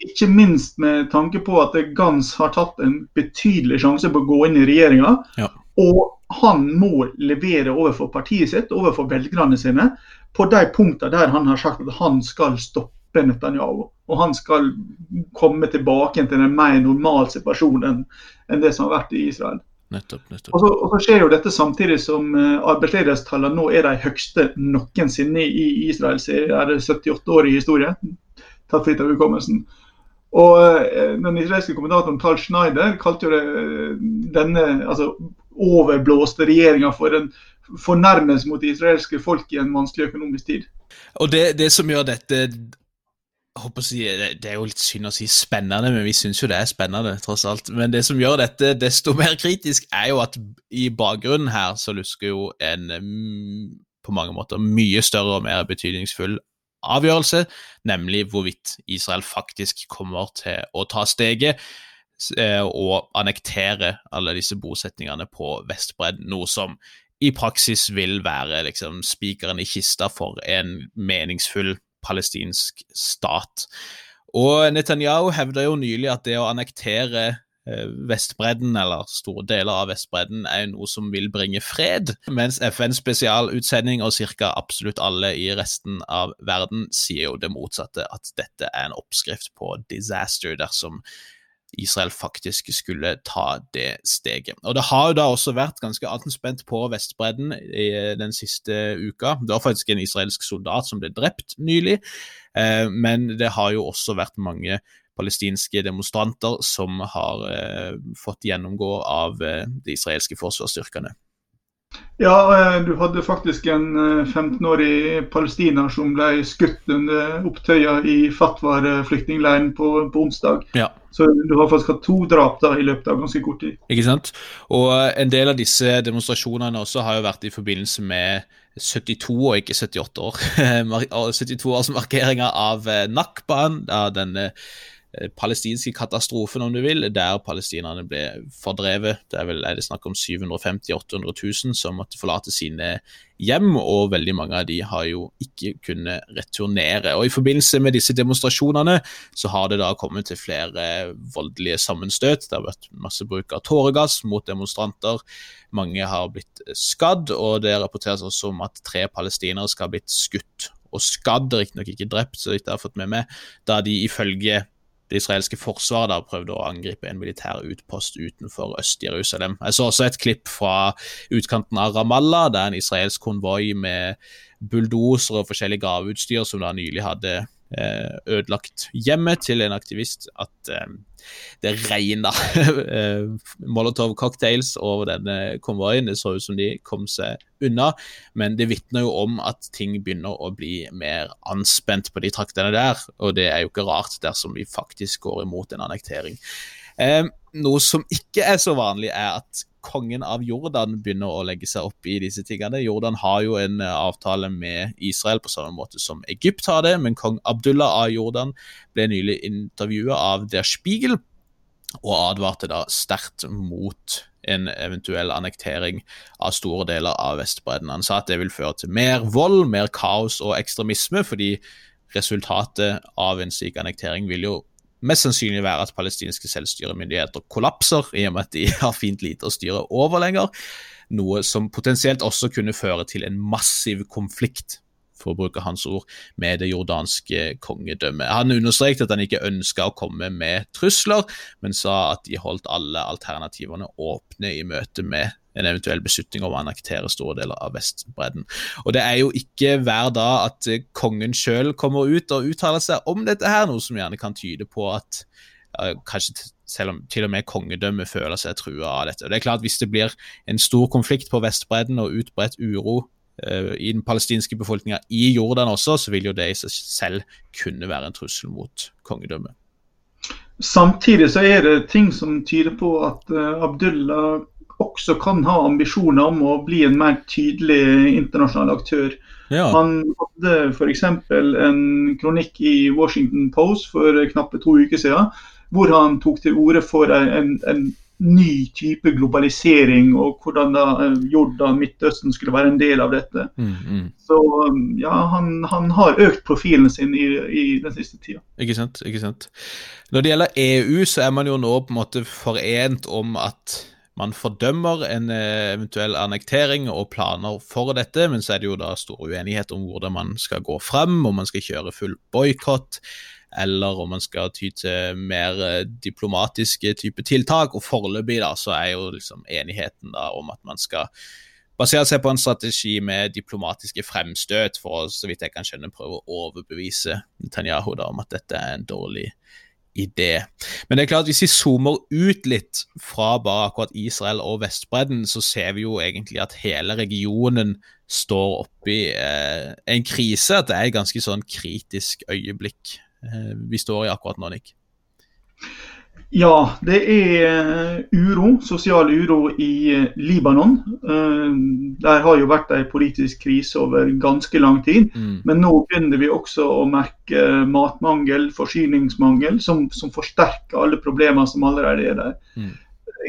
Ikke minst med tanke på at Gans har tatt en betydelig sjanse på å gå inn i regjeringa. Ja. Og han må levere overfor partiet sitt, overfor velgerne sine, på de punktene der han har sagt at han skal stoppe Netanyahu. Og han skal komme tilbake til en mer normal situasjon enn det som har vært i Israel. Nettopp, nettopp. Og, så, og så skjer jo dette samtidig som uh, arbeidsledighetstallene nå er de høyeste noensinne i Israels 78-årige historie. Tatt fritt av hukommelsen. Og uh, Den israelske kommentatoren Tal Schneider kalte jo det, uh, denne altså, overblåste regjeringa for en fornærmelse mot det israelske folk i en vanskelig økonomisk tid. Og det, det som gjør dette håper å si, Det er jo litt synd å si spennende, men vi syns jo det er spennende, tross alt. Men det som gjør dette desto <laughs> mer kritisk, er jo at i bakgrunnen her så lusker jo en mm, på mange måter mye større og mer betydningsfull avgjørelse, nemlig hvorvidt Israel faktisk kommer til å ta steget eh, og annektere alle disse bosetningene på Vestbredden, noe som i praksis vil være liksom spikeren i kista for en meningsfull palestinsk stat. Og Netanyahu hevda jo nylig at det å annektere eh, Vestbredden, eller store deler av Vestbredden, er noe som vil bringe fred, mens FNs spesialutsending og ca. absolutt alle i resten av verden sier jo det motsatte, at dette er en oppskrift på disaster dersom Israel faktisk skulle ta det steget. Og Det har jo da også vært ganske anspent på Vestbredden i den siste uka. Det var faktisk en israelsk soldat som ble drept nylig, eh, men det har jo også vært mange palestinske demonstranter som har eh, fått gjennomgå av eh, de israelske forsvarsstyrkene. Ja, du hadde faktisk en 15-årig palestiner som ble skutt under opptøya i Fatwar-flyktningleiren på, på onsdag. Ja. Så du har faktisk hatt to drap da i løpet av ganske kort tid. Ikke sant. Og eh, en del av disse demonstrasjonene også har jo vært i forbindelse med 72 og ikke 78 år. <laughs> 72 års markeringer av Nakban, av Eh, palestinske katastrofen, om du vil, der palestinerne ble fordrevet. Det er vel er det snakk om 750 000-800 000 som måtte forlate sine hjem, og veldig mange av de har jo ikke kunnet returnere. Og I forbindelse med disse demonstrasjonene så har det da kommet til flere voldelige sammenstøt. Det har vært masse bruk av tåregass mot demonstranter. Mange har blitt skadd, og det rapporteres også om at tre palestinere skal ha blitt skutt og skadd, riktignok ikke drept, så vidt jeg har fått med meg, da de ifølge det israelske forsvaret da prøvde å angripe en militær utpost utenfor Øst-Jerusalem. Jeg så også et klipp fra utkanten av Ramallah, der en israelsk konvoi med bulldosere og forskjellig graveutstyr som da nylig hadde ødelagt hjemmet til en aktivist at eh, det regna <laughs> eh, Molotov-cocktails over denne konvoien. Det så ut som de kom seg unna, men det vitner jo om at ting begynner å bli mer anspent på de traktene der, og det er jo ikke rart dersom vi faktisk går imot en annektering. Eh, noe som ikke er så vanlig, er at kongen av Jordan begynner å legge seg opp i disse tingene. Jordan har jo en eh, avtale med Israel på samme måte som Egypt har det, men kong Abdullah av Jordan ble nylig intervjuet av Der Spiegel og advarte da sterkt mot en eventuell annektering av store deler av Vestbredden. Han sa at det vil føre til mer vold, mer kaos og ekstremisme, fordi resultatet av en slik annektering vil jo mest sannsynlig være at palestinske selvstyremyndigheter kollapser, i og med at de <laughs> har fint lite å styre over lenger. Noe som potensielt også kunne føre til en massiv konflikt for å bruke hans ord, med det jordanske kongedømmet. Han understreket at han ikke ønska å komme med trusler, men sa at de holdt alle alternativene åpne i møte med en eventuell beslutning om å annektere store deler av Vestbredden. Og Det er jo ikke hver dag at eh, kongen sjøl kommer ut og uttaler seg om dette, her, noe som gjerne kan tyde på at ja, kanskje selv om til og med kongedømmet føler seg trua av dette. Og det er klart Hvis det blir en stor konflikt på Vestbredden og utbredt uro uh, i den palestinske befolkninga i Jordan også, så vil jo det i seg selv kunne være en trussel mot kongedømmet. Samtidig så er det ting som tyder på at Abdullah også kan ha ambisjoner om å bli en mer tydelig internasjonal aktør. Ja. Han hadde f.eks. en kronikk i Washington Post for knappe to uker siden, hvor han tok til orde for en, en ny type globalisering, og hvordan da eh, Jordan, Midtøsten skulle være en del av dette. Mm, mm. Så ja, han, han, har økt profilen sin i, i, den siste tida. Ikke sant, ikke sant. Når det gjelder EU, så er man jo nå på en måte forent om at man fordømmer en eh, eventuell annektering og planer for dette, men så er det jo da stor uenighet om hvordan man skal gå frem, om man skal kjøre full boikott, eller om man skal ty til mer eh, diplomatiske type tiltak. Og foreløpig da så er jo liksom enigheten da om at man skal basere seg på en strategi med diplomatiske fremstøt for å, så vidt jeg kan skjønne, prøve å overbevise Netanyahu da om at dette er en dårlig idé. Men det er klart, hvis vi zoomer ut litt fra bare akkurat Israel og Vestbredden, så ser vi jo egentlig at hele regionen står oppi eh, en krise. At det er et ganske sånn kritisk øyeblikk eh, vi står i akkurat nå, Nick. Ja, det er eh, uro, sosial uro i eh, Libanon. Eh, der har jo vært en politisk krise over ganske lang tid. Mm. Men nå begynner vi også å merke matmangel, forsyningsmangel, som, som forsterker alle problemer som allerede er der. Mm.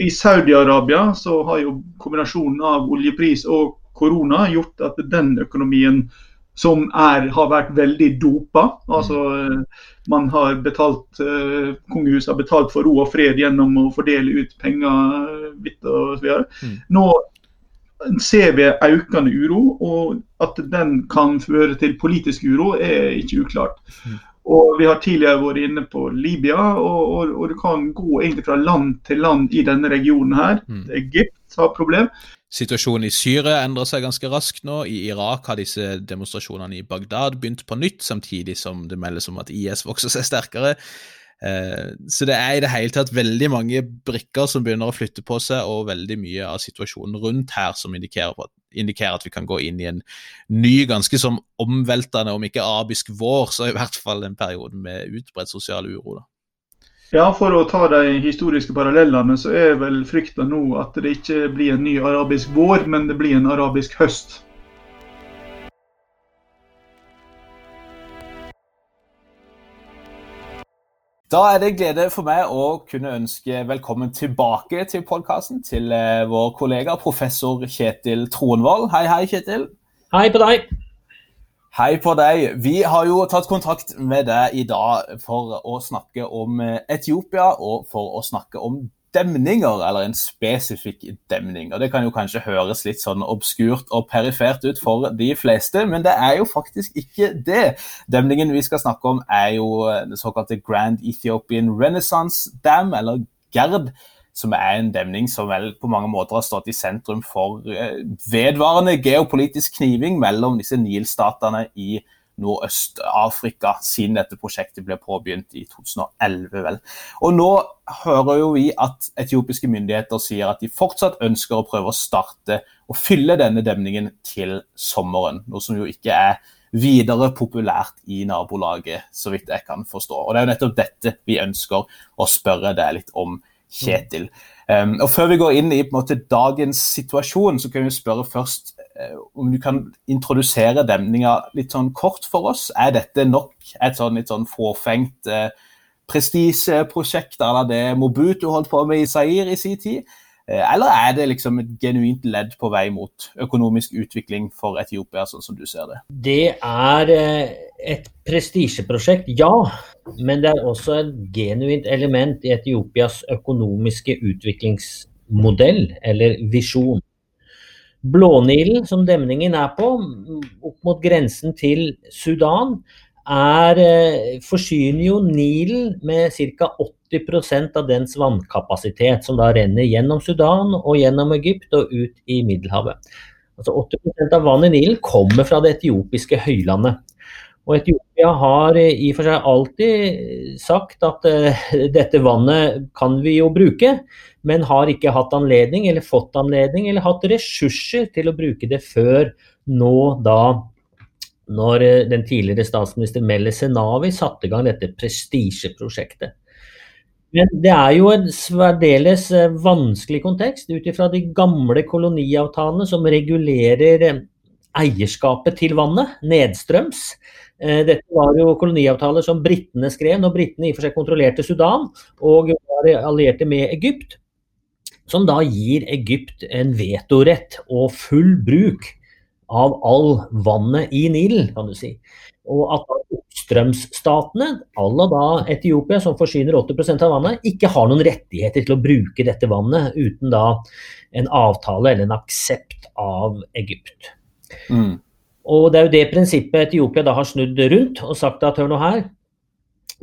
I Saudi-Arabia så har jo kombinasjonen av oljepris og korona gjort at den økonomien som er, har vært veldig dopa. Altså, man har betalt, uh, Kongehuset har betalt for ro og fred gjennom å fordele ut penger vidt og så videre. Mm. Nå ser vi økende uro, og at den kan føre til politisk uro, er ikke uklart. Mm. Og Vi har tidligere vært inne på Libya, og, og, og, du kan gå egentlig fra land til land i denne regionen. her. Mm. Egypt har problem. Situasjonen i Syria endrer seg ganske raskt nå. I Irak har disse demonstrasjonene i Bagdad begynt på nytt, samtidig som det meldes om at IS vokser seg sterkere. Eh, så det er i det hele tatt veldig mange brikker som begynner å flytte på seg, og veldig mye av situasjonen rundt her som indikerer, indikerer at vi kan gå inn i en ny, ganske som omveltende, om ikke arabisk vår, så i hvert fall en periode med utbredt sosial uro. da. Ja, For å ta de historiske parallellene, så er vel frykta nå at det ikke blir en ny arabisk vår, men det blir en arabisk høst. Da er det glede for meg å kunne ønske velkommen tilbake til podkasten til eh, vår kollega professor Kjetil Tronvold. Hei, hei, Kjetil. Hei på deg. Hei på deg. Vi har jo tatt kontakt med deg i dag for å snakke om eh, Etiopia og for å snakke om demninger, eller en spesifikk demning. Og Det kan jo kanskje høres litt sånn obskurt og perifert ut for de fleste, men det er jo faktisk ikke det. Demningen vi skal snakke om, er jo den såkalte Grand Ethiopian Renaissance Dam, eller GERD som er en demning som vel på mange måter har stått i sentrum for eh, vedvarende geopolitisk kniving mellom disse Nil-statene i Nordøst-Afrika, siden dette prosjektet ble påbegynt i 2011. vel. Og Nå hører jo vi at etiopiske myndigheter sier at de fortsatt ønsker å prøve å starte og fylle denne demningen til sommeren, noe som jo ikke er videre populært i nabolaget, så vidt jeg kan forstå. Og Det er jo nettopp dette vi ønsker å spørre deg litt om. Kjetil. Um, og Før vi går inn i måte, dagens situasjon, så kan vi spørre først uh, om du kan introdusere demninga litt sånn kort for oss. Er dette nok et sånn litt sånn fåfengt uh, prestisjeprosjekt à la det Mobutu holdt på med i Zair i sin tid? Uh, eller er det liksom et genuint ledd på vei mot økonomisk utvikling for Etiopia, sånn som du ser det? Det er et prestisjeprosjekt, ja. Men det er også et genuint element i Etiopias økonomiske utviklingsmodell, eller visjon. Blånilen, som demningen er på, opp mot grensen til Sudan, er, eh, forsyner jo Nilen med ca. 80% av dens vannkapasitet, som da renner gjennom Sudan og gjennom Egypt og ut i Middelhavet. Altså 80% av vannet i Nilen kommer fra det etiopiske høylandet. Og Etiopia har i og for seg alltid sagt at uh, <laughs> dette vannet kan vi jo bruke, men har ikke hatt anledning eller fått anledning eller hatt ressurser til å bruke det før nå da når den tidligere statsminister Melle Senavi satte i gang dette prestisjeprosjektet. Men det er jo en særdeles eh, vanskelig kontekst ut ifra de gamle koloniavtalene som regulerer eh, eierskapet til vannet nedstrøms. Eh, dette var jo koloniavtaler som britene skrev når britene i og for seg kontrollerte Sudan og var allierte med Egypt. Som da gir Egypt en vetorett og full bruk av all vannet i Nilen, kan du si. Og at oppstrømsstatene, à la da Etiopia, som forsyner 80% av vannet, ikke har noen rettigheter til å bruke dette vannet uten da en avtale eller en aksept av Egypt. Mm. Og Det er jo det prinsippet Etiopia da har snudd rundt og sagt at hør nå her,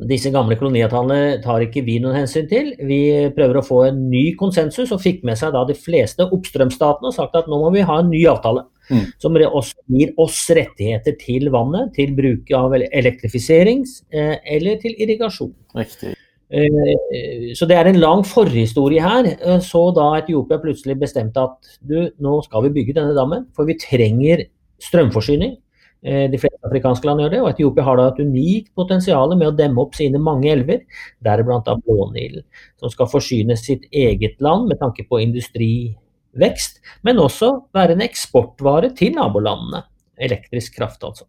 disse gamle koloniavtalene tar ikke vi noen hensyn til. Vi prøver å få en ny konsensus, og fikk med seg da de fleste oppstrømsstatene og sagt at nå må vi ha en ny avtale. Mm. Som gir oss rettigheter til vannet, til bruk av elektrifisering eh, eller til irrigasjon. Riktig. Eh, så det er en lang forhistorie her. Eh, så da Etiopia plutselig bestemte at du, nå skal vi bygge denne dammen, for vi trenger strømforsyning. Eh, de fleste afrikanske land gjør det, og Etiopia har da et unikt potensial med å demme opp sine mange elver, deriblant Blånilen, som skal forsyne sitt eget land med tanke på industrivekst, men også være en eksportvare til nabolandene. Elektrisk kraft, altså.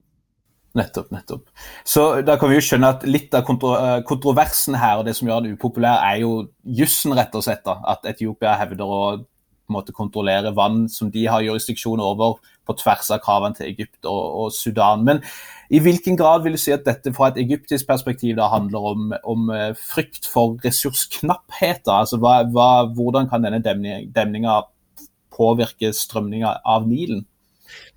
Nettopp, nettopp. Så da kan vi jo skjønne at litt av kontro eh, kontroversen her og det som gjør den upopulær, er jo jussen, rett og slett. da, At Etiopia hevder å måte kontrollere vann som de har jurisdiksjon over, på tvers av kravene til Egypt og, og, Sudan. Men i hvilken grad vil du si at dette fra et egyptisk perspektiv da handler om, om eh, frykt for ressursknapphet? Altså, hva, hva, hvordan kan denne demninga påvirke strømninga av Nilen?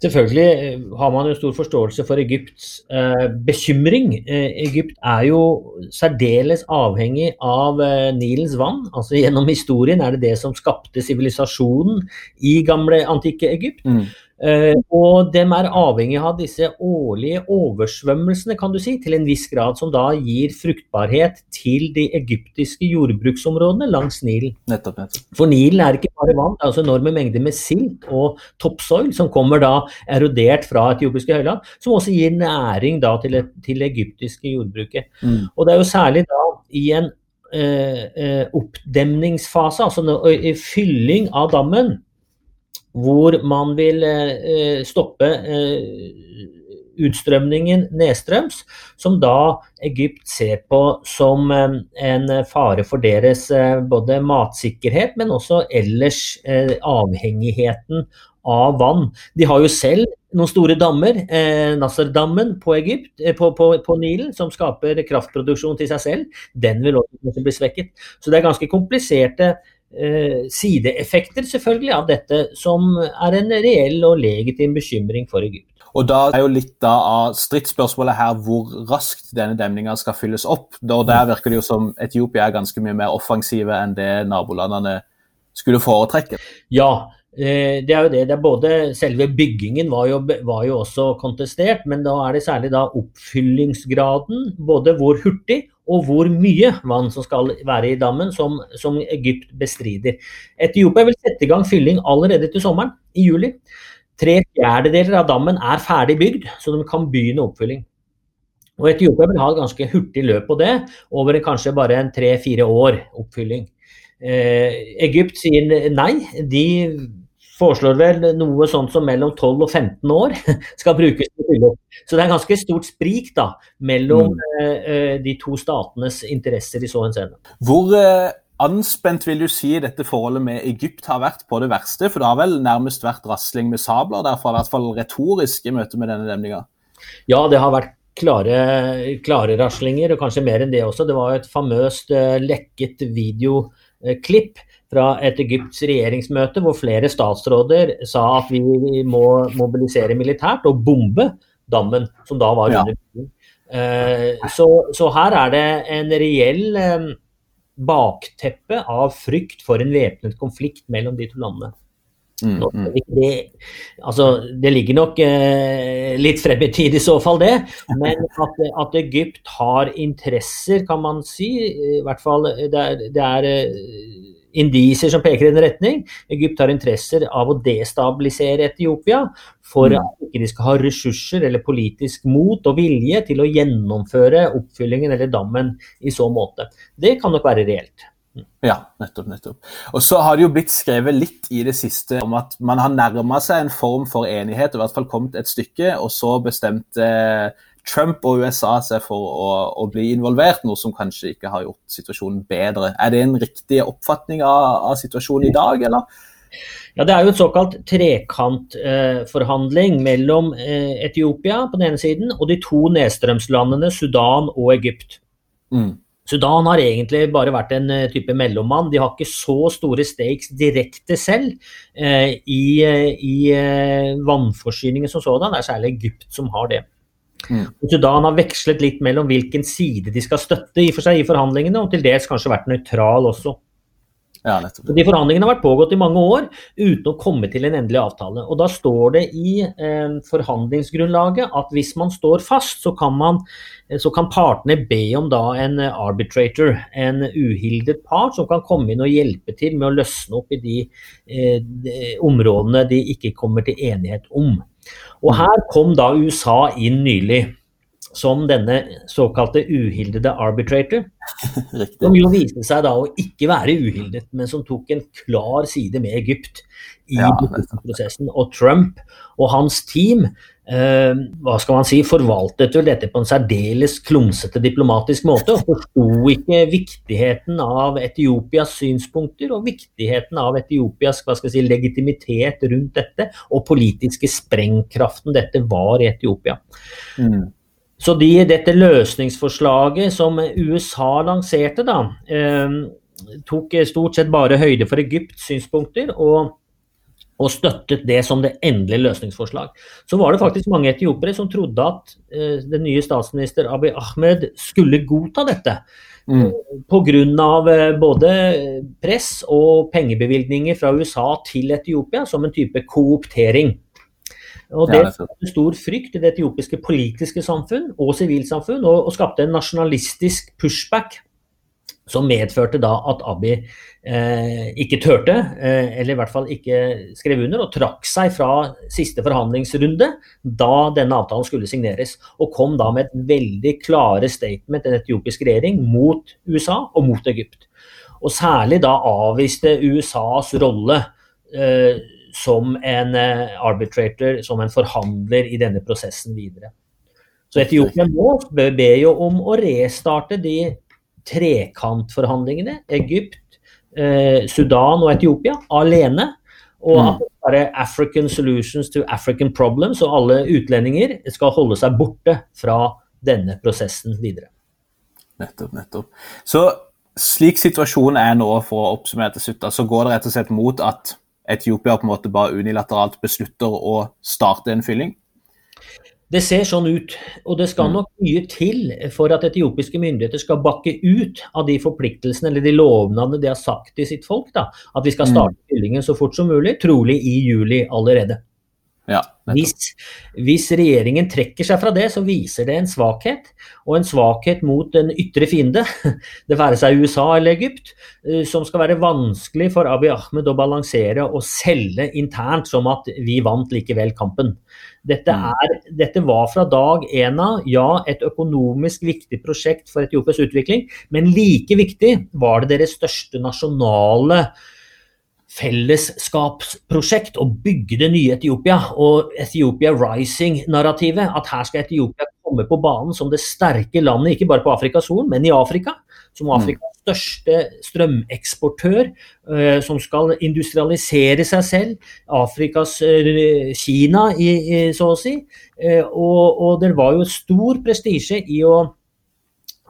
Selvfølgelig eh, har man jo stor forståelse for Egypts eh, bekymring. Eh, Egypt er jo særdeles avhengig av eh, Nilens vann. altså Gjennom historien er det det som skapte sivilisasjonen i gamle, antikke Egypt. Mm. Uh, og de er avhengig av disse årlige oversvømmelsene kan du si, til en viss grad, som da gir fruktbarhet til de egyptiske jordbruksområdene langs Nilen. Nettopp, nettopp. For Nilen er ikke bare vann, det er altså enorme mengder med silt og toppsoil som kommer da erodert fra etiopiske høyland, som også gir næring da til, til det egyptiske jordbruket. Mm. Og det er jo særlig da i en uh, uh, oppdemningsfase, altså i fylling av dammen, hvor man vil eh, stoppe eh, utstrømningen nedstrøms, som da Egypt ser på som eh, en fare for deres både matsikkerhet, men også ellers avhengigheten av vann. De har jo selv noen store dammer, eh, Nasser-dammen på, eh, på, på, på, Nilen, som skaper kraftproduksjon til seg selv. Den vil også bli svekket. Så det er ganske kompliserte Eh, sideeffekter selvfølgelig av dette, som er en reell og legitim bekymring for Egypt. Og Da er jo litt da av stridsspørsmålet her hvor raskt denne demninga skal fylles opp. Og Der virker det jo som Etiopia er ganske mye mer offensive enn det nabolandene skulle foretrekke. Ja, eh, det er jo det. det er både Selve byggingen var jo, var jo også kontestert, men da er det særlig da oppfyllingsgraden. Både hvor hurtig og hvor mye vann som skal være i dammen, som, som, Egypt bestrider. Etiopia vil sette i gang fylling allerede til sommeren, i juli. Tre fjerdedeler av dammen er ferdig bygd, så de kan begynne oppfylling. Og Etiopia vil ha et ganske hurtig løp på det, over kanskje bare en tre-fire år oppfylling. Eh, Egypt sier nei. De foreslår vel noe sånt som mellom 12 og 15 år <laughs> skal brukes til fylle. Så det er ganske stort sprik da, mellom mm. uh, de to statenes interesser i så henseende. Hvor uh, anspent vil du si dette forholdet med Egypt har vært på det verste? For det har vel nærmest vært rasling med sabler, derfor i hvert fall retorisk i møte med denne demninga? Ja, det har vært klare, klare raslinger, og kanskje mer enn det også. Det var et famøst uh, lekket videoklipp fra et Egypts regjeringsmøte hvor flere statsråder sa at vi må mobilisere militært og bombe dammen, som da var under bygging. Eh, så, så, her er det en reell eh, bakteppe av frykt for en væpnet konflikt mellom de to landene. Mm, mm. Det, altså, det, ligger nok eh, litt frem i tid i så fall, det. Men at, at, Egypt har interesser, kan man si. I hvert fall det er, det er indisier som peker i den retning. Egypt har interesser av å destabilisere Etiopia for at at ikke de skal ha ressurser eller politisk mot og vilje til å gjennomføre oppfyllingen eller dammen i så måte. Det kan nok være reelt. Ja, nettopp. nettopp. Og så har det jo blitt skrevet litt i det siste om at man har nærma seg en form for enighet, og i hvert fall kommet et stykke, og så bestemte Trump og USA seg for å, å bli involvert, noe som kanskje ikke har gjort situasjonen bedre. Er det en riktig oppfatning av, av situasjonen i dag, eller? Ja, Det er jo en såkalt trekantforhandling mellom eh, Etiopia på den ene siden og de to nedstrømslandene Sudan og Egypt. Mm. Sudan har egentlig bare vært en eh, type mellommann. De har ikke så store stakes direkte selv eh, i, eh, i eh, vannforsyningen som sådan. Det er særlig Egypt som har det. Mm. Sudan har vekslet litt mellom hvilken side de skal støtte i, for seg i forhandlingene, og til dels kanskje vært nøytral også. Ja. De forhandlingene har vært pågått i mange år uten å komme til en endelig avtale. Og Da står det i eh, forhandlingsgrunnlaget at hvis man står fast, så kan, man, eh, så kan partene be om da en eh, arbitrator, en uhildet part, som kan komme inn og hjelpe til med å løsne opp i de, eh, de områdene de ikke kommer til enighet om. Og Her kom da USA inn nylig som denne såkalte uhildede arbitrator. <laughs> Riktig. Som jo viste seg da å ikke være uhildet, men som tok en klar side med Egypt i Ja, beslutningsprosessen. Og Trump og hans team eh, hva skal man si, forvaltet vel dette på en særdeles klumsete diplomatisk måte. Og forsto ikke viktigheten av Etiopias synspunkter og viktigheten av Etiopias hva skal jeg si, legitimitet rundt dette, og politiske sprengkraften dette var i Etiopia. Mm. Så de, dette løsningsforslaget som USA lanserte, da, eh, tok stort sett bare høyde for Egypts synspunkter og, og støttet det som det endelige løsningsforslag. Så var det faktisk mange etiopere som trodde at eh, den nye statsminister Abiy Ahmed skulle godta dette. Mm. Pga. Eh, både press og pengebevilgninger fra USA til Etiopia som en type kooptering. Og det skapte stor frykt i det etiopiske politiske samfunn og sivilsamfunn, og, og skapte en nasjonalistisk pushback som medførte da at Abiy eh, ikke turte, eh, eller i hvert fall ikke skrev under, og trakk seg fra siste forhandlingsrunde da denne avtalen skulle signeres, og kom da med et veldig klare statement, en etiopisk regjering, mot USA og mot Egypt. Og særlig da avviste USAs rolle eh, som en eh, arbitrator, som en forhandler i denne prosessen videre. Så Etiopia nå be- ber jo om å restarte de trekantforhandlingene. Egypt, eh, Sudan og Etiopia alene. Og Mm. at det skal African solutions to African problems, og alle utlendinger skal holde seg borte fra denne prosessen videre. Nettopp, nettopp. Så slik situasjonen er nå, for å oppsummere til slutt, så går det rett og slett mot at Etiopia på en måte bare unilateralt beslutter å starte en fylling? Det ser sånn ut, og det skal Mm. nok mye til for at etiopiske myndigheter skal bakke ut av de forpliktelsene eller de lovnadene de har sagt til sitt folk. Da. At vi skal Mm. starte fyllingen så fort som mulig, trolig i juli allerede. Ja. Hvis, hvis regjeringen trekker seg fra det, så viser det en svakhet, og en svakhet mot en ytre fiende, <laughs> det være seg USA eller Egypt, eh, som skal være vanskelig for Abiy Ahmed å balansere og selge internt som at vi vant likevel kampen. Dette, Mm. er, dette var fra dag én av ja, et økonomisk viktig prosjekt for Etiopias utvikling, men like viktig var det deres største nasjonale fellesskapsprosjekt å bygge det nye Etiopia og Ethiopia Rising-narrativet. At her skal Etiopia komme på banen som det sterke landet, ikke bare på Afrikas Horn, men i Afrika. Som Afrikas største strømeksportør, eh, som skal industrialisere seg selv. Afrikas eh, Kina, så å si. Eh, og, og det var jo stor prestisje i å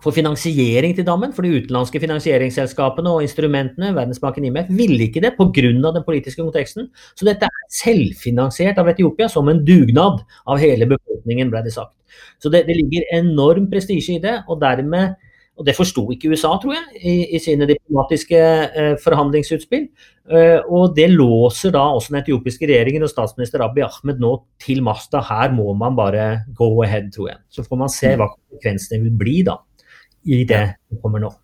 få finansiering til dammen, for de utenlandske finansieringsselskapene og instrumentene, Verdensbanken IMF, ville ikke det pga. den politiske konteksten. Så dette er selvfinansiert av Etiopia som en dugnad av hele befolkningen, ble det sagt. Så det, det ligger enorm prestisje i det, og dermed og det forsto ikke USA, tror jeg, i, i sine diplomatiske eh, forhandlingsutspill. Eh, og det låser da også den etiopiske regjeringen og statsminister Abiy Ahmed nå til masta. Her må man bare go ahead, tror jeg. Så får man se hva konsekvensene vil bli da, i det som kommer nå.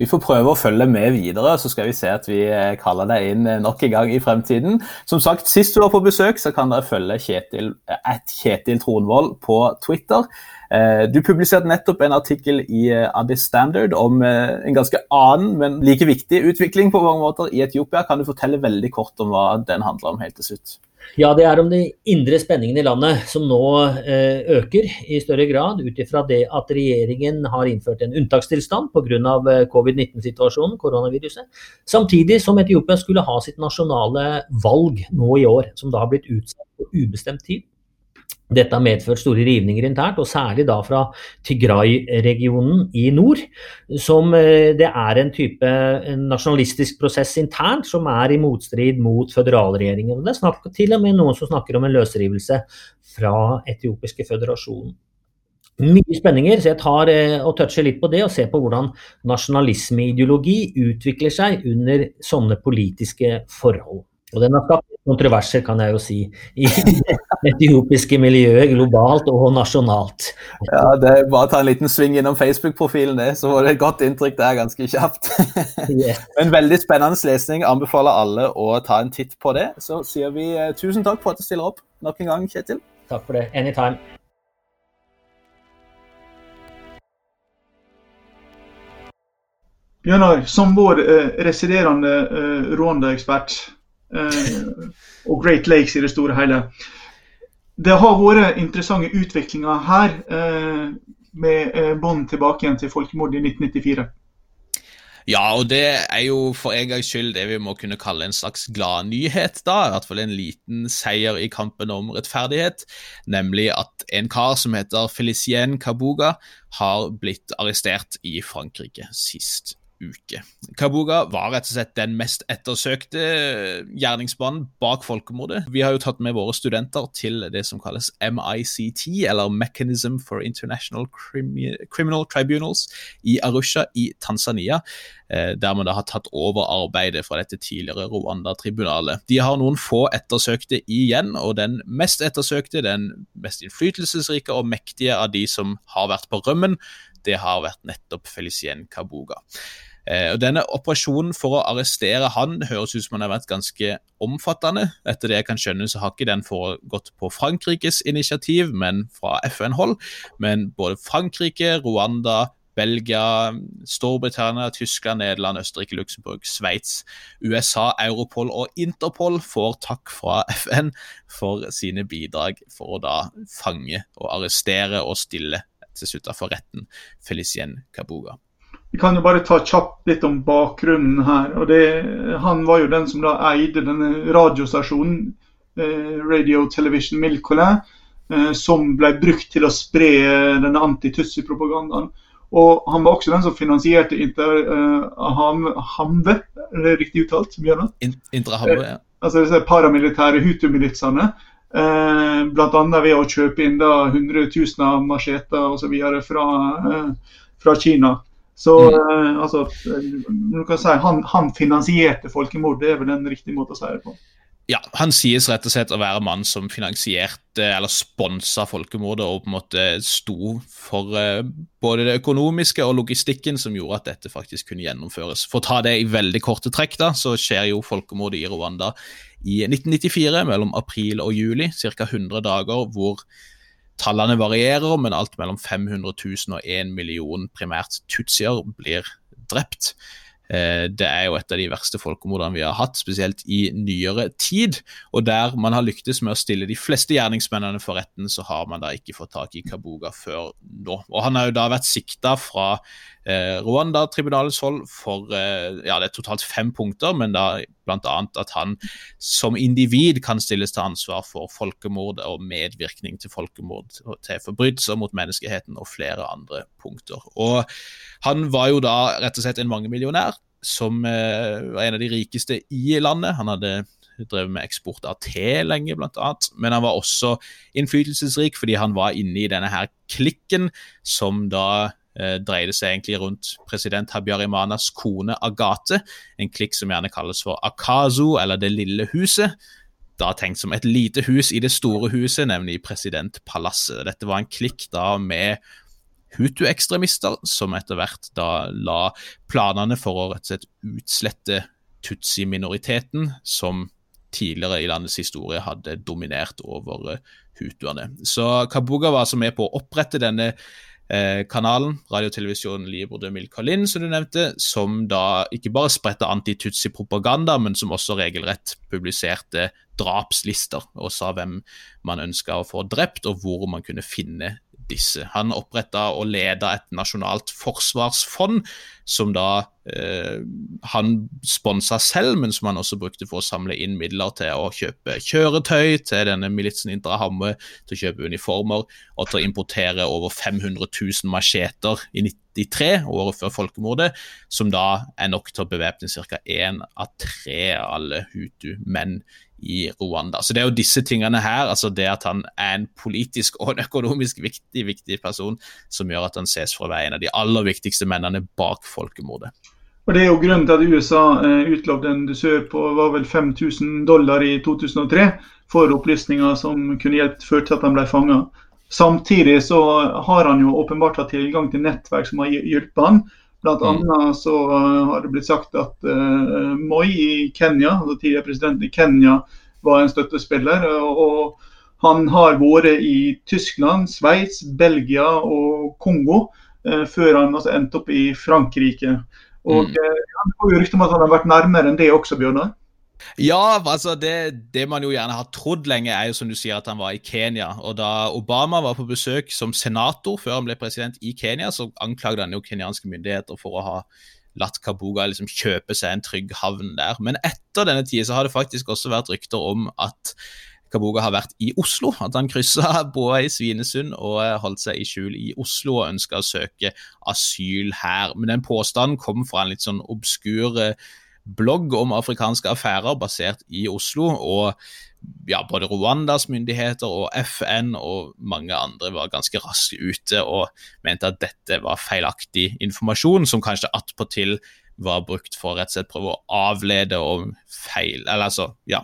Vi får prøve å følge med videre, så skal vi se at vi kaller deg inn nok en gang i fremtiden. Som sagt, Sist du var på besøk, så kan dere følge Kjetil, Kjetil Tronvold på Twitter. Eh, du publiserte nettopp en artikkel i eh, Addis Standard om eh, en ganske annen, men like viktig utvikling på mange måter i Etiopia. Kan du fortelle veldig kort om hva den handler om helt til slutt? Ja, det er om de indre spenningene i landet, som nå øker i større grad ut ifra det at regjeringen har innført en unntakstilstand pga. covid-19-situasjonen, koronaviruset. Samtidig som Etiopia skulle ha sitt nasjonale valg nå i år, som da har blitt utsatt på ubestemt tid. Dette har medført store rivninger internt, og særlig da fra Tigray-regionen i nord. Som eh, det er en type nasjonalistisk prosess internt som er i motstrid mot føderalregjeringen. Det er snakk, til og med noen som snakker om en løsrivelse fra etiopiske føderasjonen. Mye spenninger, så jeg tar eh, og toucher litt på det og ser på hvordan nasjonalismeideologi utvikler seg under sånne politiske forhold. Og den har skapt kontroverser, kan jeg jo si, i <laughs> etiopiske miljøer globalt og nasjonalt. Ja, det er Bare ta en liten sving innom Facebook-profilen, det, så får du et godt inntrykk der ganske kjapt. <laughs> yes. En veldig spennende lesning. Anbefaler alle å ta en titt på det. Så sier vi eh, tusen takk for at du stiller opp nok en gang, Kjetil. Takk for det. Anytime. Bjørnar, som vår eh, residerende eh, Rwanda-ekspert og Great Lakes i det store hele. Det har vært interessante utviklinger her eh, med eh, bånd tilbake igjen til folkemordet i 1994. Ja, og det er jo for en gangs skyld det vi må kunne kalle en slags gladnyhet, da. I hvert fall en liten seier i kampen om rettferdighet. Nemlig at en kar som heter Felicien Kabuga, har blitt arrestert i Frankrike sist uke. Kabuga var rett og slett den mest ettersøkte gjerningsmannen bak folkemordet. Vi har jo tatt med våre studenter til det som kalles MICT, eller Mechanism for International Criminal Tribunals, i Arusha i Tanzania. Eh, der man da har tatt over arbeidet fra dette tidligere Rwanda-tribunalet. De har noen få ettersøkte igjen, og den mest ettersøkte, den mest innflytelsesrike og mektige av de som har vært på rømmen, det har vært nettopp Felicien Kabuga. Eh, og Denne operasjonen for å arrestere han høres ut som han har vært ganske omfattende. Etter det jeg kan skjønne, så har ikke den foregått på Frankrikes initiativ, men fra FN-hold. Men både Frankrike, Rwanda, Belgia, Storbritannia, Tyskland, Nederland, Østerrike, Luxembourg, Sveits, USA, Europol og Interpol får takk fra FN for sine bidrag for å da fange og arrestere og stille til slutt for retten Felicien Kabuga. Vi kan jo bare ta kjapt litt om bakgrunnen her. og det, Han var jo den som da eide denne radiostasjonen, eh, Radio Television Milkole, eh, som ble brukt til å spre denne anti-Tussi-propagandaen. Og Han var også den som finansierte Inter uh, Hamve, er det riktig uttalt? Bjørnar? Intrahamve, ja. Altså disse paramilitære Hutu-militsene. Eh, Bl.a. ved å kjøpe inn da hundretusener av macheter osv. Fra, eh, fra Kina. Så mm. eh, altså, kan si, han, han, finansierte folkemord, det er vel en riktig måte å si det på. Ja, Han sies rett og slett å være mann som finansierte eller sponsa folkemordet og på en måte sto for uh, både det økonomiske og logistikken som gjorde at dette faktisk kunne gjennomføres. For å ta det i veldig korte trekk, da, så skjer jo folkemordet i Rwanda i 1994, mellom april og juli. Ca. 100 dager hvor Tallene varierer, men alt mellom 500 000 og 1 million primært tutsier blir drept. Eh, det er jo et av de verste folkemordene vi har hatt, spesielt i nyere tid. Og der man har lyktes med å stille de fleste gjerningsmennene for retten, så har man da ikke fått tak i Kabuga før nå. Og Han har jo da vært sikta fra Rwanda-tribunalets hold for eh, ja, det er totalt fem punkter, men da bl.a. at han som individ kan stilles til ansvar for folkemord og medvirkning til folkemord, til forbrytelser mot menneskeheten og flere andre punkter. Og Han var jo da rett og slett en mangemillionær som eh, var en av de rikeste i landet. Han hadde drevet med eksport av te lenge, annet. Men han var også innflytelsesrik fordi han var inne i denne her klikken som da eh, dreide seg egentlig rundt president Habyarimanas kone Agathe, en klikk som gjerne kalles for Akazo, eller Det lille huset. Da tenkt som et lite hus i det store huset, nemlig presidentpalasset. Dette var en klikk da med hutu-ekstremister, som etter hvert da la planene for å rett og slett utslette tutsi-minoriteten, som tidligere i landets historie hadde dominert over hutuene. Så Kabuga var altså med på å opprette denne kanalen, radiotelevisjonen Libre de Milkalin, som du nevnte, som da ikke bare spredte anti-Tutsi-propaganda, men som også regelrett publiserte drapslister og sa hvem man ønska å få drept, og hvor man kunne finne disse. Han oppretta og leda et nasjonalt forsvarsfond, som da eh, han sponsa selv, men som han også brukte for å samle inn midler til å kjøpe kjøretøy til denne militsen Indre Hamme, til å kjøpe uniformer og til å importere over 500 000 macheter i 93, året før folkemordet, som da er nok til å bevæpne ca. én av tre av alle hutu-menn i Rwanda. Så Det er jo disse tingene her, altså det at han er en politisk og en økonomisk viktig, viktig person, som gjør at han ses for å være en av de aller viktigste mennene bak folkemordet. Og Det er jo grunnen til at USA eh, utlovde en dusør på var vel 5000 dollar i 2003 for opplysninger som kunne hjulpet før til at han ble fanga. Samtidig så har han jo åpenbart hatt tilgang til nettverk som har hjulpet han. Blant mm. annet så uh, har det blitt sagt at uh, Moi i Kenya, altså tidligere president i Kenya, var en støttespiller. Og, han har vært i Tyskland, Sveits, Belgia og Kongo før han altså, endte opp i Frankrike. Og mm. Han får jo rykte om at han har vært nærmere enn det også, Bjørnar. Ja, altså det, det, man jo gjerne har trodd lenge, er jo som du sier at han var i Kenya. Og da Obama var på besøk som senator før han ble president i Kenya, så anklagde han jo kenyanske myndigheter for å ha latt Kabuga liksom kjøpe seg en trygg havn der. Men etter denne tida så har det faktisk også vært rykter om at Kabuga har vært i Oslo. At han kryssa <laughs> båa i Svinesund og holdt seg i skjul i Oslo og ønska å søke asyl her. Men den påstanden kom fra en litt sånn obskur blogg om afrikanske affærer basert i Oslo. og ja, Både Rwandas myndigheter og FN og mange andre var ganske raske ute og mente at dette var feilaktig informasjon, som kanskje attpåtil var brukt for rett og slett prøve å avlede og feil, eller altså, ja,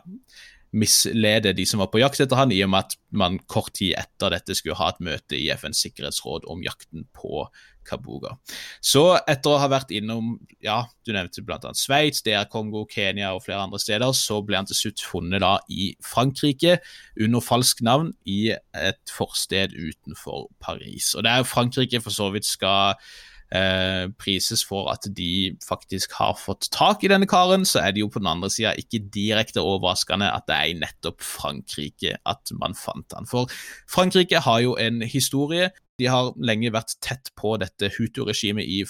mislede de som var på jakt etter han, i og med at man kort tid etter dette skulle ha et møte i FNs sikkerhetsråd om jakten på Kabuga. Så etter å ha vært innom ja, du nevnte bl.a. Sveits, DR Kongo, Kenya og flere andre steder, så ble han til slutt funnet da i Frankrike under falsk navn i et forsted utenfor Paris. Og Der Frankrike for så vidt skal eh, prises for at de faktisk har fått tak i denne karen, så er det jo på den andre sida ikke direkte overraskende at det er i nettopp Frankrike at man fant han. For Frankrike har jo en historie de har lenge vært tett på dette Hutu-regimet i,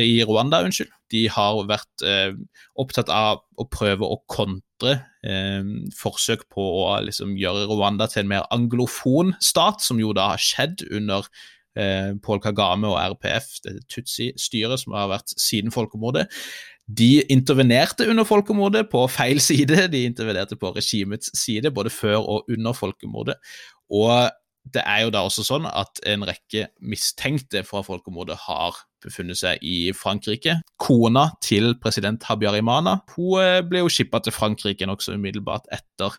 i, Rwanda. unnskyld. De har vært eh, opptatt av å prøve å kontre eh, forsøk på å liksom, gjøre Rwanda til en mer anglofon stat, som jo da har skjedd under eh, Paul Kagame og RPF, det Tutsi-styret som har vært siden folkemordet. De intervenerte under folkemordet på feil side, de intervenerte på regimets side både før og under folkemordet. Og det er jo da også sånn at en rekke mistenkte fra folkemordet har befunnet seg i Frankrike. Kona til president Habyarimana hun eh, ble jo skippa til Frankrike nokså umiddelbart etter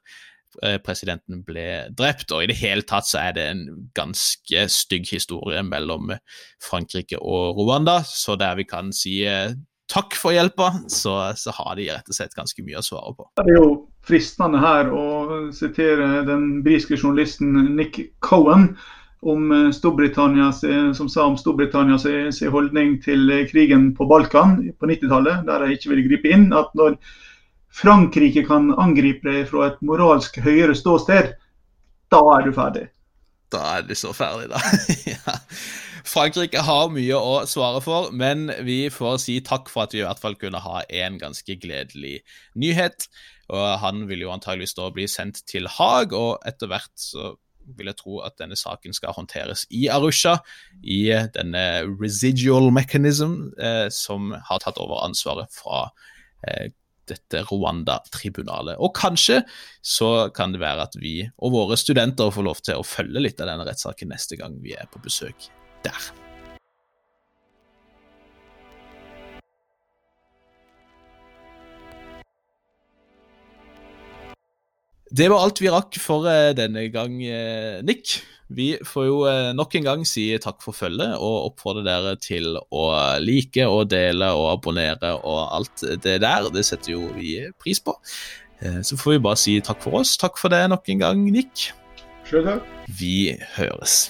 presidenten ble drept, og i det hele tatt så er det en ganske stygg historie mellom Frankrike og Rwanda, så der vi kan si eh, takk for hjelpa, så, så, har de rett og slett ganske mye å svare på. Det er jo fristende her å sitere den britiske journalisten Nick Cohen om eh, Storbritannia, som sa om Storbritannias holdning til krigen på Balkan på 90-tallet, der de ikke ville gripe inn. at når Frankrike kan angripe deg fra et moralsk høyere ståsted, da er du ferdig. Da er du så ferdig, da. <laughs> ja. Frankrike har mye å svare for, men vi får si takk for at vi i hvert fall kunne ha en ganske gledelig nyhet. Og Han vil jo antageligvis da bli sendt til Haag, og etter hvert så vil jeg tro at denne saken skal håndteres i Arusha, i denne residual mechanism eh, som har tatt over ansvaret fra eh, dette Rwanda-tribunalet. Og kanskje så kan det være at vi og våre studenter får lov til å følge litt av denne rettssaken neste gang vi er på besøk der. Det var alt vi rakk for eh, denne gang, eh, Nick. Vi får jo eh, nok en gang si takk for følget og oppfordre dere til å like og dele og abonnere og alt det der. Det setter jo vi pris på. Så får vi bare si takk for oss. Takk for det nok en gang, Nick. Sjøl takk. Vi høres.